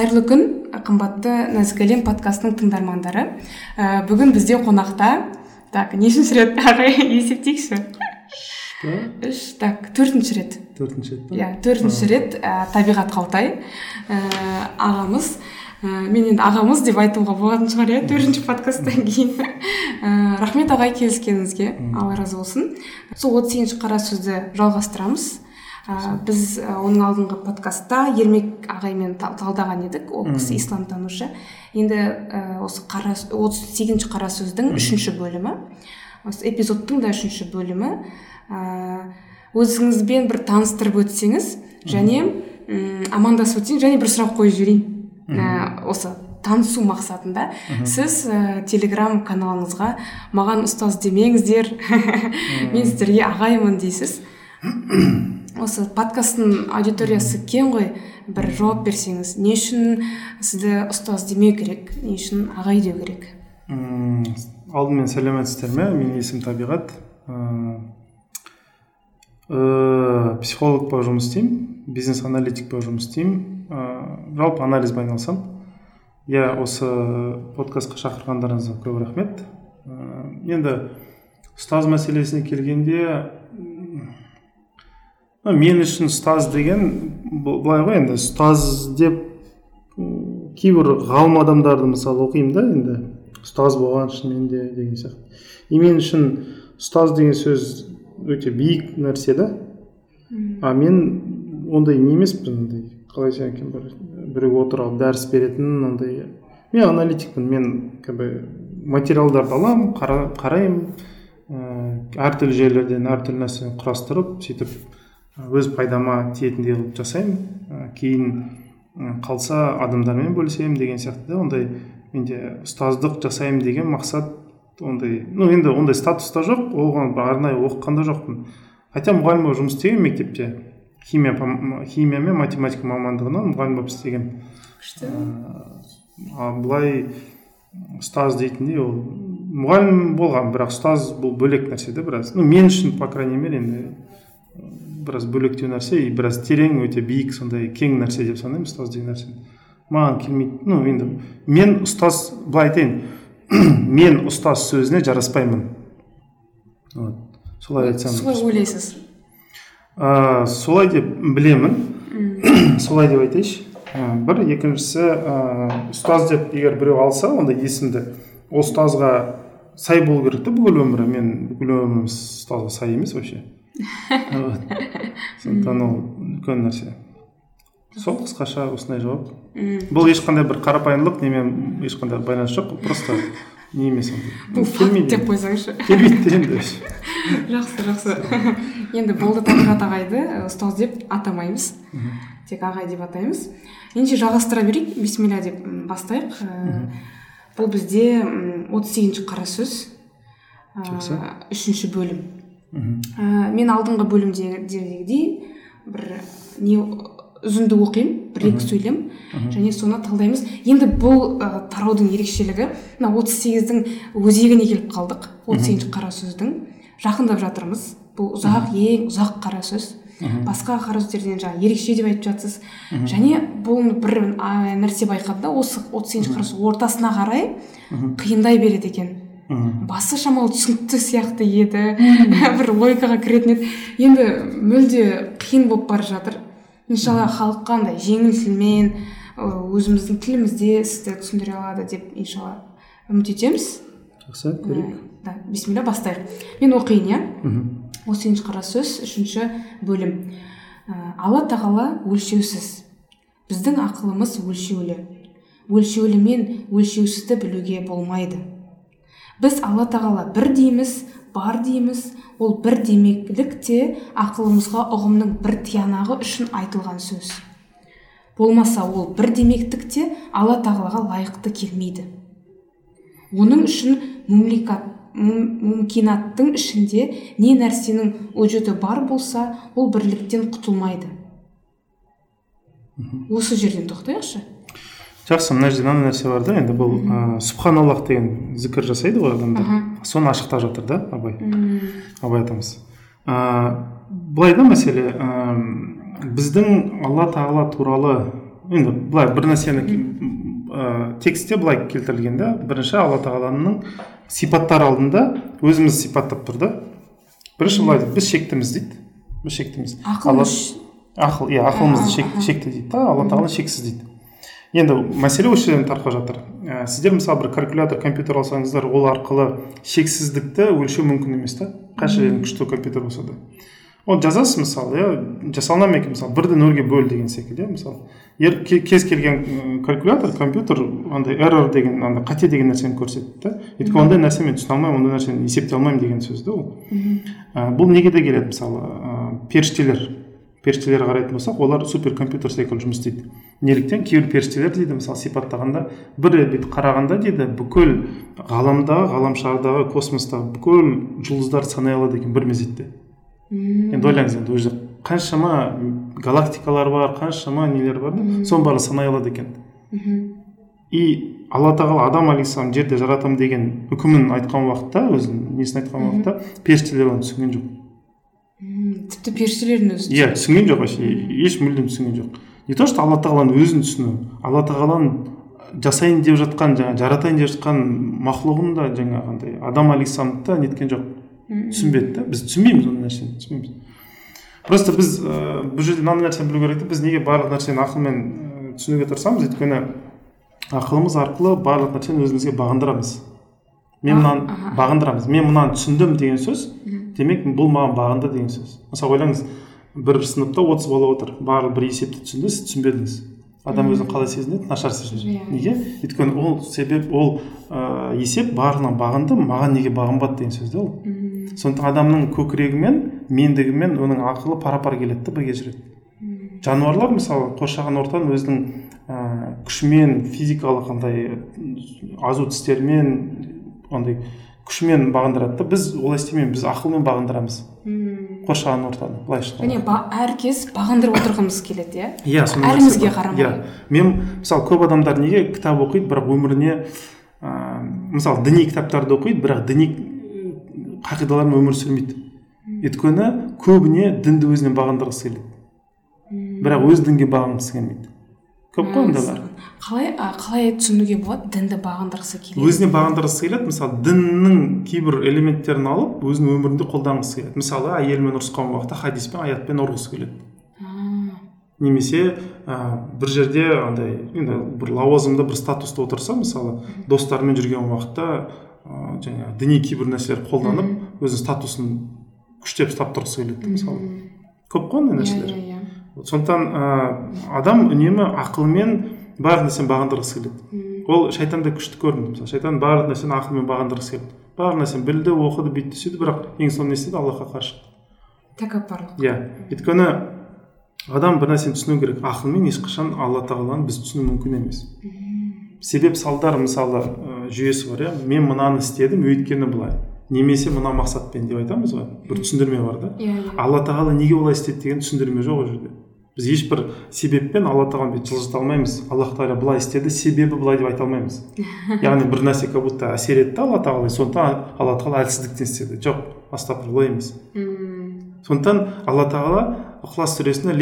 қайырлы күн қымбатты нәзік әлем подкастының тыңдармандары. Ә, бүгін бізде қонақта так нешінші рет ағай есептейікші? Үш так төртінші рет. Төртінші рет иә төртінші рет ә, табиғат қалтай. Ә, ағамыз ә, мен енді ағамыз деп айтуға болатын шығар иә төртінші подкасттан кейін. Ә, рахмет ағай келіскеніңізге. Алла разы болсын. Сол отыз сегізінші қара сөзді жалғастырамыз. Ә, біз оның алдыңғы подкастта ермек ағаймен та- талдаған едік. Ол кісі исламтанушы. Енді ә, осы қара отыз сегізінші қара сөздің үшінші бөлімі. Осы эпизодтың да үшінші бөлімі. Ә, өзіңізбен бір таныстырып өтсеңіз және амандасып өтсеңіз және бір сұрақ қойып жіберейін. Ә, осы танысу мақсатында. Сіз ә, телеграм каналыңызға маған ұстаз демеңіздер. Мен сіздерге ағаймын дейсіз. осы подкасттың аудиториясы кең ғой. Бір жауап берсеңіз не үшін сізді ұстаз демеу керек не үшін ағай деу керек? М, алдымен сәлеметсіздер ме менің есімім табиғат. Ыыы психолог болып жұмыс істеймін бизнес аналитик болып жұмыс істеймін. Ыыы жалпы анализбен айналысамын. Иә осы подкастқа шақырғандарыңызға көп рахмет. Ыыы енді ұстаз мәселесіне келгенде мен үшін ұстаз деген былай ғой енді ұстаз деп кейбір ғалым адамдарды мысалы оқимын да енді ұстаз болған шынымен де деген сияқты. И мен үшін ұстаз деген сөз өте биік нәрсе да. А мен ондай не емеспін ондай қалай айтсам екен бір біреу отырып алып дәріс беретін ондай. Мен аналитикпін мен как бы материалдарды аламын қара, қараймын. Ыыы әртүрлі жерлерден әртүрлі нәрсені құрастырып сөйтіп өз пайдама тиетіндей қылып жасаймын. Кейін қалса адамдармен бөлісемін деген сияқты да ондай менде ұстаздық жасаймын деген мақсат ондай ну енді ондай статуста жоқ оған арнайы оқыған да жоқпын. Хотя мұғалім болып жұмыс істегенмін мектепте. Химия химия мен математика мамандығынан мұғалім болып істегенмін. Күшті. А былай ұстаз дейтіндей ол мұғалім болған бірақ ұстаз бұл бөлек нәрсе да біраз. Ну мен үшін по крайней мере енді біраз бөлектеу нәрсе и біраз терең өте биік сондай кең нәрсе деп санаймын ұстаз деген нәрсені маған келмейді. Ну енді мен ұстаз былай айтайын. Мен ұстаз сөзіне жараспаймын. Вот. Солай айтсам солай ойлайсыз? Ә, солай деп білемін. Солай деп айтайыншы. Ә, бір екіншісі ә, ұстаз деп егер біреу алса онда есімді ол ұстазға сай болу керек та бүкіл өмірі. Мен бүкіл өмірім ұстазға сай емес вообще. Сондықтан ол үлкен нәрсе. Сол қысқаша осындай жауап. Бұл ешқандай бір қарапайымдылық немен ешқандай байланысы жоқ просто не емес бұл факт деп қойсаңызшы. Келмейді енді жақсы жақсы. Енді болды табиғат ағайды ұстаз деп атамаймыз. Тек ағай деп атаймыз. Ендеше жалғастыра берейік. Бисмилля деп бастайық. Бұл бізде отыз сегізінші қара сөз Жақсы. үшінші бөлім. Ә, мен алдыңғы бөлімдегідей бір не үзінді оқимын бір екі сөйлем. Және соны талдаймыз. Енді бұл ә, тараудың ерекшелігі мына отыз сегіздің өзегіне келіп қалдық. Отыз сегізінші қара сөздің. Жақындап жатырмыз. Бұл ұзақ ең ұзақ қара сөз. Басқа қара сөздерден жаңағы ерекше деп айтып жатсыз. Және бұл бір нәрсе байқадым да осы отыз сегізінші қара сөз ортасына қарай қиындай береді екен. Басы шамалы түсінікті сияқты еді. Бір логикаға кіретін еді. Енді мүлде қиын болып бара жатыр. Иншалла халыққа андай жеңіл тілмен өзіміздің тілімізде сізді түсіндіре алады деп иншалла үміт етеміз. Жақсы көрейік. Да бисмилля бастайық. Мен оқиын иә? Отыз сегізінші қара сөз үшінші бөлім. Алла тағала өлшеусіз. Біздің ақылымыз өлшеулі. Өлшеулі мен өлшеусізді білуге болмайды. Біз алла тағала бір дейміз бар дейміз. Ол бір демеклік те ақылымызға ұғымның бір тиянағы үшін айтылған сөз. Болмаса ол бір демектік те алла тағалаға лайықты келмейді. Оның үшін мумликат мум- мумкинаттың ішінде не нәрсенің өжеті бар болса ол бірліктен құтылмайды. Осы жерден тоқтайықшы. Жақсы мына жерде мынандай нәрсе бар да енді бұл ә, субханаллах деген зікір жасайды ғой адамдар соны ашықтап жатыр да абай. Абай атамыз. Ә, былай да мәселе ә, біздің алла тағала туралы енді былай бір нәрсені ә, текстте былай келтірілген да. Бірінші алла тағаланың сипаттар алдында өзіміз сипаттап тұр да. Бірінші былай біз шектіміз дейді. Біз шектіміз. Ақыл ақыл иә ақылымыз шек, шекті дейді да. Алла тағала шексіз дейді. Енді мәселе осы жерден тарқап жатыр. Ә, сіздер мысалы бір калькулятор компьютер алсаңыздар ол арқылы шексіздікті өлшеу мүмкін емес та. Қанша күшті компьютер болса да. Оны жазасыз мысалы иә. Жасалына ма екен мысалы? Бірді нөлге бөл деген секілді иә мысалы. Кез келген калькулятор компьютер андай эррор деген андай қате деген нәрсені көрсетеді да. Өйткені ондай нәрсе мен түсіне алмаймын ондай нәрсені есептей алмаймын деген сөз да ол. Ә, бұл неге де келеді мысалы? Ә, періштелер. Періштелерге қарайтын болсақ олар суперкомпьютер секілді жұмыс істейді. Неліктен кейбір періштелер дейді мысалы сипаттағанда бір рет бүйтіп қарағанда дейді бүкіл ғаламдағы ғаламшардағы космостағы бүкіл жұлдыздарды санай алады екен бір мезетте. Енді ойлаңыз енді ол қаншама галактикалар бар қаншама нелер бар да соның бәрін санай алады екен. И алла тағала адам алейхисалам жерде жаратамын деген үкімін айтқан уақытта өзінің несін айтқан уақытта періштелер оны түсінген жоқ. Тіпті періштелердің өзі. Иә түсінген жоқ вообще еш мүлдем түсінген жоқ. Не то что алла тағаланың өзін түсіну алла тағаланың жасайын деп жатқан жаңағы жаратайын деп жатқан мақлұғын да жаңағындай адам алейхисаламды да неткен жоқ. Түсінбеді да. Біз түсінбейміз ондай нәрсені түсінбейміз. Просто біз ә, бұл жерде мынандай нәрсені білу керек та біз неге барлық нәрсені ақылмен ә, түсінуге тырысамыз? өйткені ақылымыз арқылы барлық нәрсені өзімізге бағындырамыз. Мен мынаны бағындырамыз. мен мынаны түсіндім деген сөз демек бұл маған бағынды деген сөз. Мысалы ойлаңыз бір сыныпта отыз бала отыр. Барлығы бір есепті түсінді сіз түсінбедіңіз. Адам өзін қалай сезінеді? Нашар сезінеді. Иә. неге? Өйткені ол себеп ол ә, есеп барлығына бағынды маған неге бағынбады деген сөз да ол. Сондықтан адамның көкірегі мендігі мен оның ақылы пара пар келеді да бірге жүреді. Жануарлар мысалы қоршаған ортаны өзінің ә, күшімен физикалық андай азу тістерімен андай күшімен бағындырады да біз олай істемейміз біз ақылмен бағындырамыз. Қоршаған ортаны былайша және ба әркез бағындырып отырғымыз келеді иә? Иә әлімізге қарамай. Иә. Мен мысалы көп адамдар неге кітап оқиды бірақ өміріне ә, мысалы діни кітаптарды оқиды бірақ діни қағидалармен өмір сүрмейді. Өйткені көбіне дінді өзіне бағындырғысы келеді. Бірақ өз дінге бағынғысы келмейді. Көп қой ондайлар. Қалай қалай түсінуге болады дінді бағындырғысы келеді? Өзіне бағындырғысы келеді. Мысалы діннің кейбір элементтерін алып өзінің өмірінде қолданғысы келеді. Мысалы әйелімен ұрысқан уақытта хадиспен аятпен ұрғысы келеді. Немесе ә, бір жерде андай енді бір лауазымда бір статуста отырса мысалы достарымен жүрген уақытта ә, жаңағы діни кейбір нәрселер қолданып өзінің статусын күштеп ұстап тұрғысы келеді мысалы. Көп қой ондай нәрселер. иә, иә, иә. сондықтан ә, адам үнемі ақылмен барлық нәрсені бағындырғысы келеді ол шайтанда күшті көрінді мысалы шайтан барлық нәрсені ақылмен бағындырғысы келді барлық нәрсені білді оқыды бүйтті сөйтті бірақ ең соңында не істеді аллахқа қарсы тәкаппарлық. Иә. Өйткені адам бір нәрсені түсіну керек. Ақылмен ешқашан алла тағаланы біз түсіну мүмкін емес. Себеп салдар мысалы жүйесі бар иә. Мен мынаны істедім өйткені былай немесе мына мақсатпен деп айтамыз ғой. Бір түсіндірме бар да. Иә yeah, алла тағала неге олай істеді? деген түсіндірме жоқ ол жерде. Біз ешбір себеппен алла тағаланы бүйтіп жылжыта алмаймыз. Аллах тағала былай істеді себебі былай деп айта алмаймыз. Яғни бір нәрсе как будто әсер етті алла тағала сондықтан алла тағала әлсіздіктен істеді. Жоқ олай емес сондықтан алла тағала ықылас сүресінде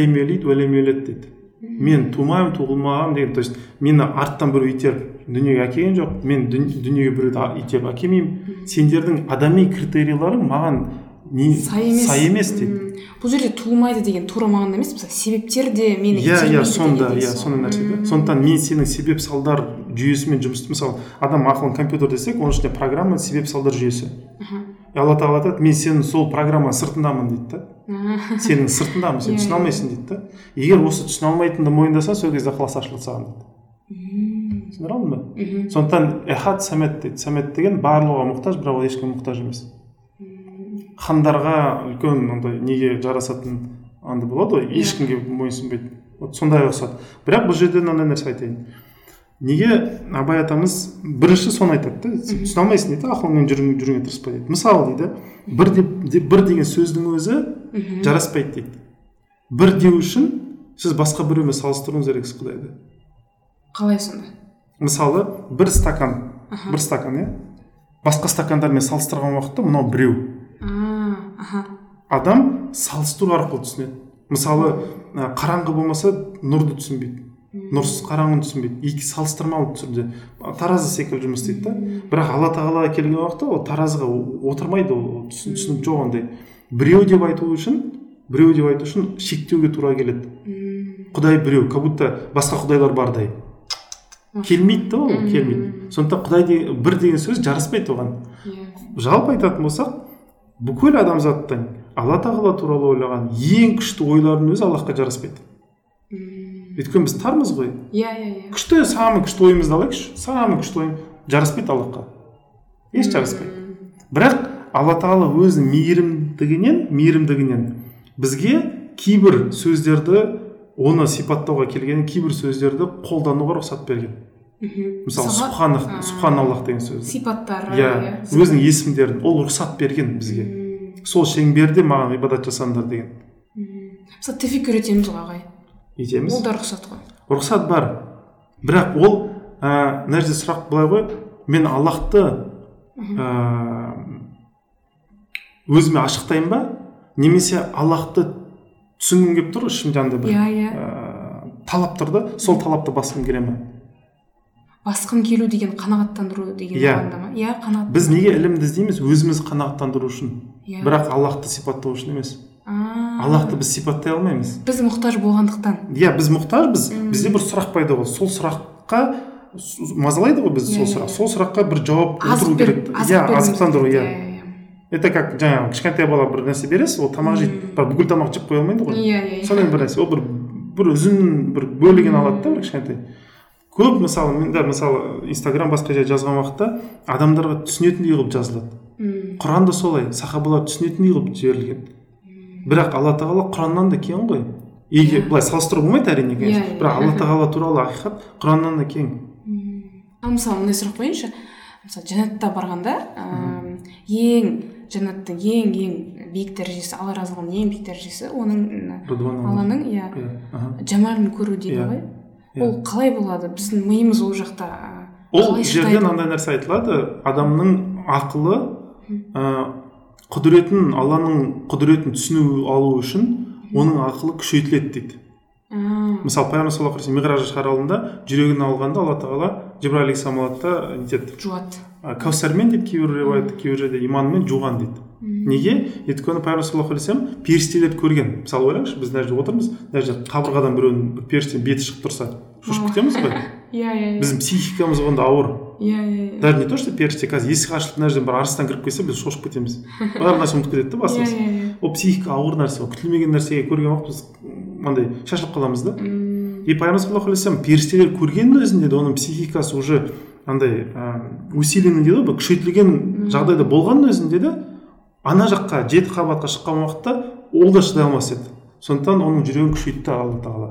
дейді мен тумаймын туғылмағанмын деген то есть мені арттан біреу итеріп дүниеге әкелген жоқ мен дүниеге біреуді итеріп әкелмеймін сендердің адами критерийларың маған не сай емес сай емес дейді бұл жерде туылмайды деген тура мағынада емес мысалы себептер де мені иә иә сонда иә сондай нәрсе да сондықтан мен сенің себеп салдар жүйесімен жұмыс мысалы адам ақылын компьютер десек оның ішінде программа себеп салдар жүйесі. И алла тағала айтады мен сенің сол программа сыртындамын дейді да. Сенің сыртындамын сен түсіне алмайсың дейді да. Егер осы түсіне алмайтыныңды мойындасаң сол кезде ықылас ашылады саған дейді. Түсіндіре алдым ба? Сондықтан эхад самет дейді. Самет деген барлығына мұқтаж бірақ ол ешкімге мұқтаж емес. Хандарға үлкен андай неге жарасатын андай болады ғой ешкімге мойынсұнбайды вот сондайға ұқсады бірақ бұл жерде мынандай нәрсе айтайын. Неге абай атамыз бірінші соны айтады да сен түсіне алмайсың дейді ақылыңмен жүруіңе тырыспа дейді. Мысалы дейді бір деп бір деген сөздің өзі жараспайды дейді. Бір деу үшін сіз басқа біреумен салыстыруыңыз керексіз құдайды қалай сонда? Мысалы бір стакан бір стакан иә? Басқа стакандармен салыстырған уақытта мынау біреу. Адам салыстыру арқылы түсінеді. Мысалы қараңғы болмаса нұрды түсінбейді. Нұрсыз қараңғыны түсінбейді. Екі салыстырмалы түрде таразы секілді жұмыс істейді да. Бірақ алла тағалаға келген уақытта ол таразыға отырмайды ол түсін- түсінік жоқ ондай. Біреу деп айту үшін біреу деп айту үшін шектеуге тура келеді. Құдай біреу как будто басқа құдайлар бардай келмейді да ол келмейді. Сондықтан құдай деген бір деген сөз жараспайды оған. Иә. Жалпы айтатын болсақ бүкіл адамзаттың алла тағала туралы ойлаған ең күшті ойлардың өзі аллахқа жараспайды өйткені біз тармыз ғой. Иә иә иә. Күшті самый күшті ойымызды алайықшы. Самый күшті ойым жараспайды аллахқа. Еш жараспайды бірақ алла тағала өзінің мейірімдігінен мейірімдігінен бізге кейбір сөздерді оны сипаттауға келген кейбір сөздерді қолдануға рұқсат берген. Мхм. мысалы субханах субханаллах деген сөз. Сипаттары иә өзінің есімдерін ол рұқсат берген бізге. Сол шеңберде маған ғибадат жасаңдар деген. Мысалы тфик үйретеміз ғой ағай. Етеміз ол да рұқсат қой. Рұқсат бар. Бірақ ол ә, мына жерде сұрақ былай ғой. Мен аллахты ә, өзіме ашықтаймын ба? Немесе аллахты түсінгім келіп тұр ішімде андай бір иә иә. талап тұр да? Сол талапты басқым келе ма басқым келу деген қанағаттандыру деген Иә. ма? Иә қанағат біз неге ілімді іздейміз? Өзімізді қанағаттандыру үшін. Иә. Бірақ аллахты сипаттау үшін емес. Аллахты біз сипаттай алмаймыз. Біз мұқтаж болғандықтан. Иә біз мұқтажбыз. Мм. бізде бір сұрақ пайда болды. Сол сұраққа мазалайды ғой бізді Иә, сол иә, сұрақ. сол сұраққа бір жауап отыру керек. иә азықтандыру иә. Это как жаңағы кішкентай бала бір нәрсе бересіз ол тамақ жейді. Бірақ бүкіл тамақ жеп қоя алмайды ғой. Иә иә сондай бір нәрсе. Ол бір бір үзін бір бөлігін алады да бір кішкентай. Көп мысалы мен де мысалы инстаграм басқа жерде жазған уақытта адамдарға түсінетіндей қылып жазылады. Мм, құран да солай сахабалар түсінетіндей қылып жіберілген. Бірақ алла тағала құраннан да кең ғой. Егер былай салыстыруға болмайды әрине Иә, конечно. иә. бірақ алла тағала туралы ақиқат құраннан да кең. Мм. ал мысалы мындай сұрақ қояйыншы. Мысалы жәннатта барғанда ыыы, ең жәннаттың ең ең биік дәрежесі алла разылығының ең биік дәрежесі оның алланың. Иә Иә, жамалын көру дейді Иә, ғой. иә. Ол қалай болады? біздің миымыз ол жақта ол жерде мынандай нәрсе айтылады. Адамның ақылы ә, құдіретін алланың құдіретін түсіну алу үшін оның ақылы күшейтіледі дейді. Мысалы пайғамбар саллаллаху алейхи вассалам миғраж шығарылымда жүрегін алғанда алла тағала жибраил алейхисалам алады да нетеді жуады кәусармен дейді кейбір риуаят кейбір жерде иманмен жуған дейді. Неге? Өйткені пайғамбар саллаллаху алейхи вассалам періштелерді көрген. Мысалы ойлаңызшы біз мына жерде отырмыз мына жерде қабырғадан біреудің бір періштенің беті шығып тұрса. Шошып кетеміз ғой иә иә иә. Біздің психикамыз онда ауыр. Иә иә иә. Даже не то что періште қазір есік ашылып мына жерден бір арыстан кіріп келсе біз шошып кетеміз. Барлық нәрсе ұмытып кетеді да иә басымыз. иә иә. Ол психика ауыр нәрсе ол күтілмеген нәрсеге көрген уақыт біз мынандай шашылып қаламыз да. И пайғамбар саллаллаху алейхи вассалам періштелер көргеннің өзінде де оның психикасы уже андай усиленный дейді ғой күшейтілген жағдайда болғанның өзінде де ана жаққа жеті қабатқа шыққан уақытта ол да шыдай алмас еді. Сондықтан оның жүрегін күшейтті алла тағала.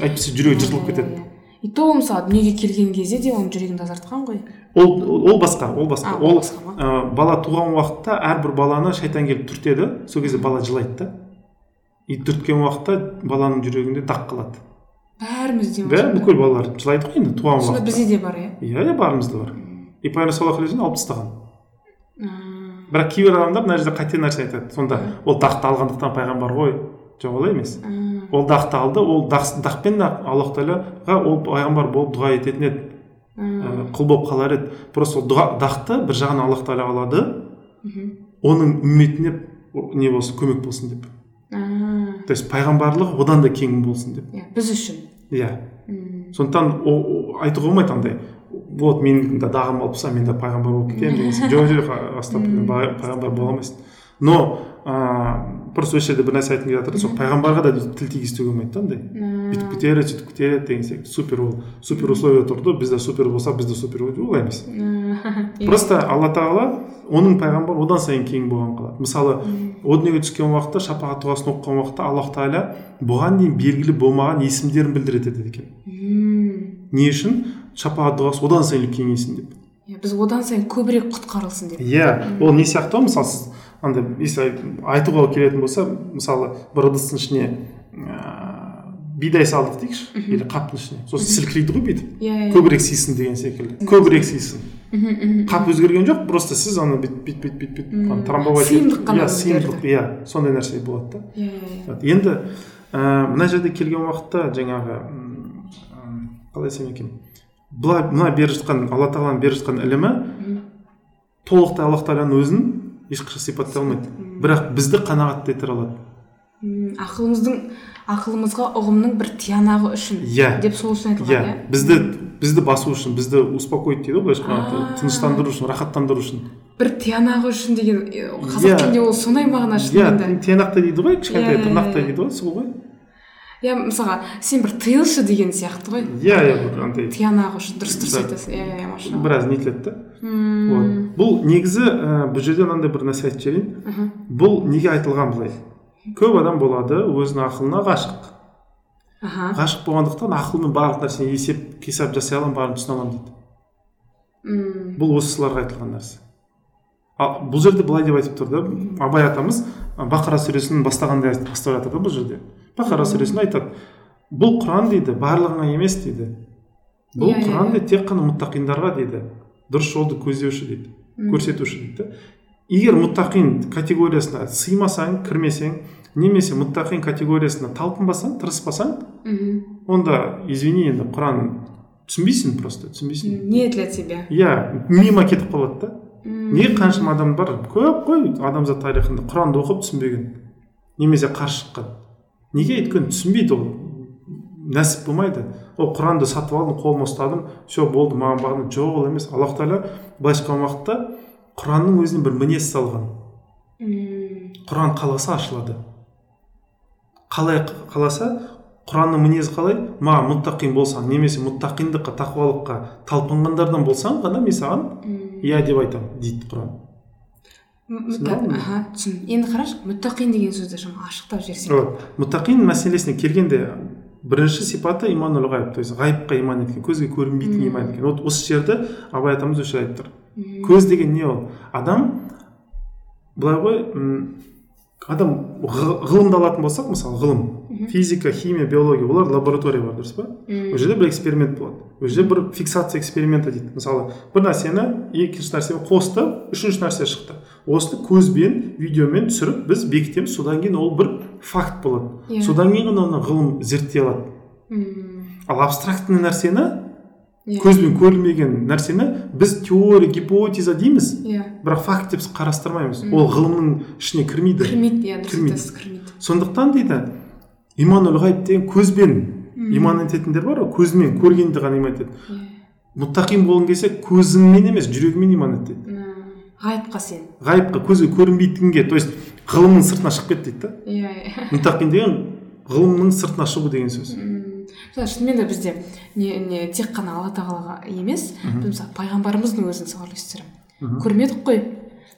Әйтпесе жүрегі жыртылып кетеді. И то мысалы дүниеге келген кезде де оның жүрегін тазартқан ғой. Ол ол- басқа ол басқа. А, ол басқа ма? ә, бала туған уақытта әрбір баланы шайтан келіп түртеді. Сол кезде бала жылайды да. И түрткен уақытта баланың жүрегінде дақ қалады. Бәрімізде ма бәрі сонда? бүкіл балалар жылайды ғой енді туған сонда уақытта. бізде де бар иә? Иә иә барымызда бар. И пайғамбар саллаллаху алейхи алып тастаған. Бірақ кейбір адамдар мына жерде қате нәрсе айтады. Сонда ол дақты алғандықтан пайғамбар ғой. Жоқ олай емес ол дақты алды ол дақ, дақпен де аллах тағалаға ол пайғамбар болып дұға ететін еді. Ә, құл болып қалар еді. Просто ол дұға, дақты бір жағынан аллах тағала алады. Оның үмметіне не болсын көмек болсын деп. То есть пайғамбарлығы одан да кең болсын деп. Иә біз үшін. Иә. Сондықтан айтуға болмайды андай. Вот менің де дағым алып болса мен де пайғамбар болып кетемін деген жоқ жоқ пайғамбар бола алмайсың. Но ыыы просто осы жерде бір нәрсе айтқым келіп жатыр. Сол пайғамбарға да тіл тигізуге болмайды да андай. Бүйтіп кетеді сөйтіп кетеді деген сияқты. Супер ол. Супер условия тұрды. Бізде супер болса бізде супер олай емес. Иә. просто алла тағала оның пайғамбары одан сайын кең болған қалады мысалы о дүниеге түскен уақытта шапағат дұғасын оқыған уақытта аллах тағала бұған дейін белгілі болмаған есімдерін білдіреді деді екен. Не үшін? Шапағат дұғасы одан сайын кеңейсін деп. Иә, біз одан сайын көбірек құтқарылсын деп. Иә ол не сияқты? Ғой мысалы сіз андай если айтуға келетін болса мысалы бір ыдыстың ішіне ыыы бидай салдық дейікші или қаптың ішіне. Сосын сілкілейді ғой бүйтіп иә иә көбірек сыйсын деген секілді. Көбірек сыйсын қап өзгерген жоқ просто сіз аны бүйтіп бүйтіп бүйтіп бүйтіп бүйтіп трамбовать Сыйымдылық қана иә сыйымдылық иә сондай нәрсе болады да. Иә иә иә. Енді ә, мына жерде келген уақытта жаңағы қалай айтсам екен? Былай мына беріп жатқан алла тағаланың беріп жатқан ілімі толықтай аллах тағаланың өзін ешқашан сипаттай алмайды. Бірақ бізді қанағат ете алады. М, ақылымыздың ақылымызға ұғымның бір тиянағы үшін Иә. деп сол үшін иә айтылған иә. бізді бізді басу үшін бізді успокоить дейді ғой былайша айтқанда тыныштандыру үшін рахаттандыру үшін. Бір тиянағы үшін деген е, Иә. қазақ тілінде ол сондай мағына иә шынымен де тиянақтай дейді ғой Иә, кішкентай иә, тырнақтай иә. дейді ғой сол ғой. Иә мысалға сен бір тыйылшы деген сияқты ғой. Иә иә бір андай тиянағы үшін дұрыс дұрыс айтасың. Иә иә машалла біраз нетіледі да. Бұл негізі ә, бұл жерде мынандай бір нәрсе айтып жіберейін. Бұл неге айтылған былай? Көп адам болады өзінің ақылына ғашық. Аха. Ғашық болғандықтан ақылмен барлық нәрсені есеп қисап жасай аламын бәрін түсіне аламын дейді. Мм, бұл осыларға айтылған нәрсе. Ал бұл жерде былай деп айтып тұр да абай атамыз бақара сүресін бастағанда айтып- бастап жатыр да бұл жерде. Бақара сүресінде айтады. Бұл құран дейді барлығыңа емес дейді. Бұл Иә, иә, құран иә. дейді тек қана мұттақиндарға дейді. Дұрыс жолды көздеуші дейді көрсетуші дейді. Егер мұттақин категориясына сыймасаң кірмесең немесе мұттақин категориясына талпынбасаң тырыспасаң мгм. онда извини енді құран түсінбейсің просто түсінбейсің. Не для тебя. Иә мимо кетіп қалады да. Неге қаншама адам бар? Көп қой адамзат тарихында құранды оқып түсінбеген. Немесе қарсы шыққан. Неге өйткені түсінбейді ол? Нәсіп болмайды. Ол құранды сатып алдым қолыма ұстадым все болды маған бағына жоқ ол емес. Аллах тағала былайша айтқан уақытта құранның өзіне бір мінез салған. Құран қаласа ашылады. Қалай қаласа құранның мінезі қалай? Маған мұттақин болсаң немесе мұттақиндыққа тақуалыққа талпынғандардан болсаң ғана мен саған иә деп айтамын дейді құран М- түсіндің мұта- бе? Аха түсін. Енді қарашы мұттақин деген сөзді жаңа ашықтап жіберсек вот мұттақин мәселесіне келгенде бірінші сипаты иманул ғайып то есть ғайыпқа иман еткен көзге көрінбейтін иман еткен. Вот осы жерді абай атамыз жерде айтып тұр. Көз деген не ол? Адам былай ғой адам ғылымды алатын болсақ мысалы ғылым физика химия биология олар лаборатория бар дұрыс па? Ол жерде бір эксперимент болады. Ол жерде бір фиксация эксперименті дейді. Мысалы бір нәрсені екінші нәрсемен қосты үшінші нәрсе шықты. Осыны көзбен видеомен түсіріп біз бекітеміз. Содан кейін ол бір факт болады. Иә. содан кейін ғана оны ғылым зерттей алады. Мм, ал абстрактный нәрсені иә. көзбен көрілмеген нәрсені біз теория гипотеза дейміз. Иә. Бірақ факт деп қарастырмаймыз. Мм. ол ғылымның ішіне кірмейді. Кірмейді иә Кірмейді. сондықтан дейді иманул ғайып деген көзбен Мм. иман ететіндер бар ғой көзімен көргенді ғана иман етеді. Иә. Мұттақин болғың келсе көзіңмен емес жүрегіңмен иман ет дейді ғайыпқа сен. Ғайыпқа көзге көрінбейтінге то есть ғылымның сыртына шығып кет дейді да? Иә иә. Деген ғылымның сыртына шығу деген сөз. Шынымен де бізде не, не тек қана алла тағалаға емес біз мысалы пайғамбарымыздың өзін мысалы үлестіремін көрмедік қой.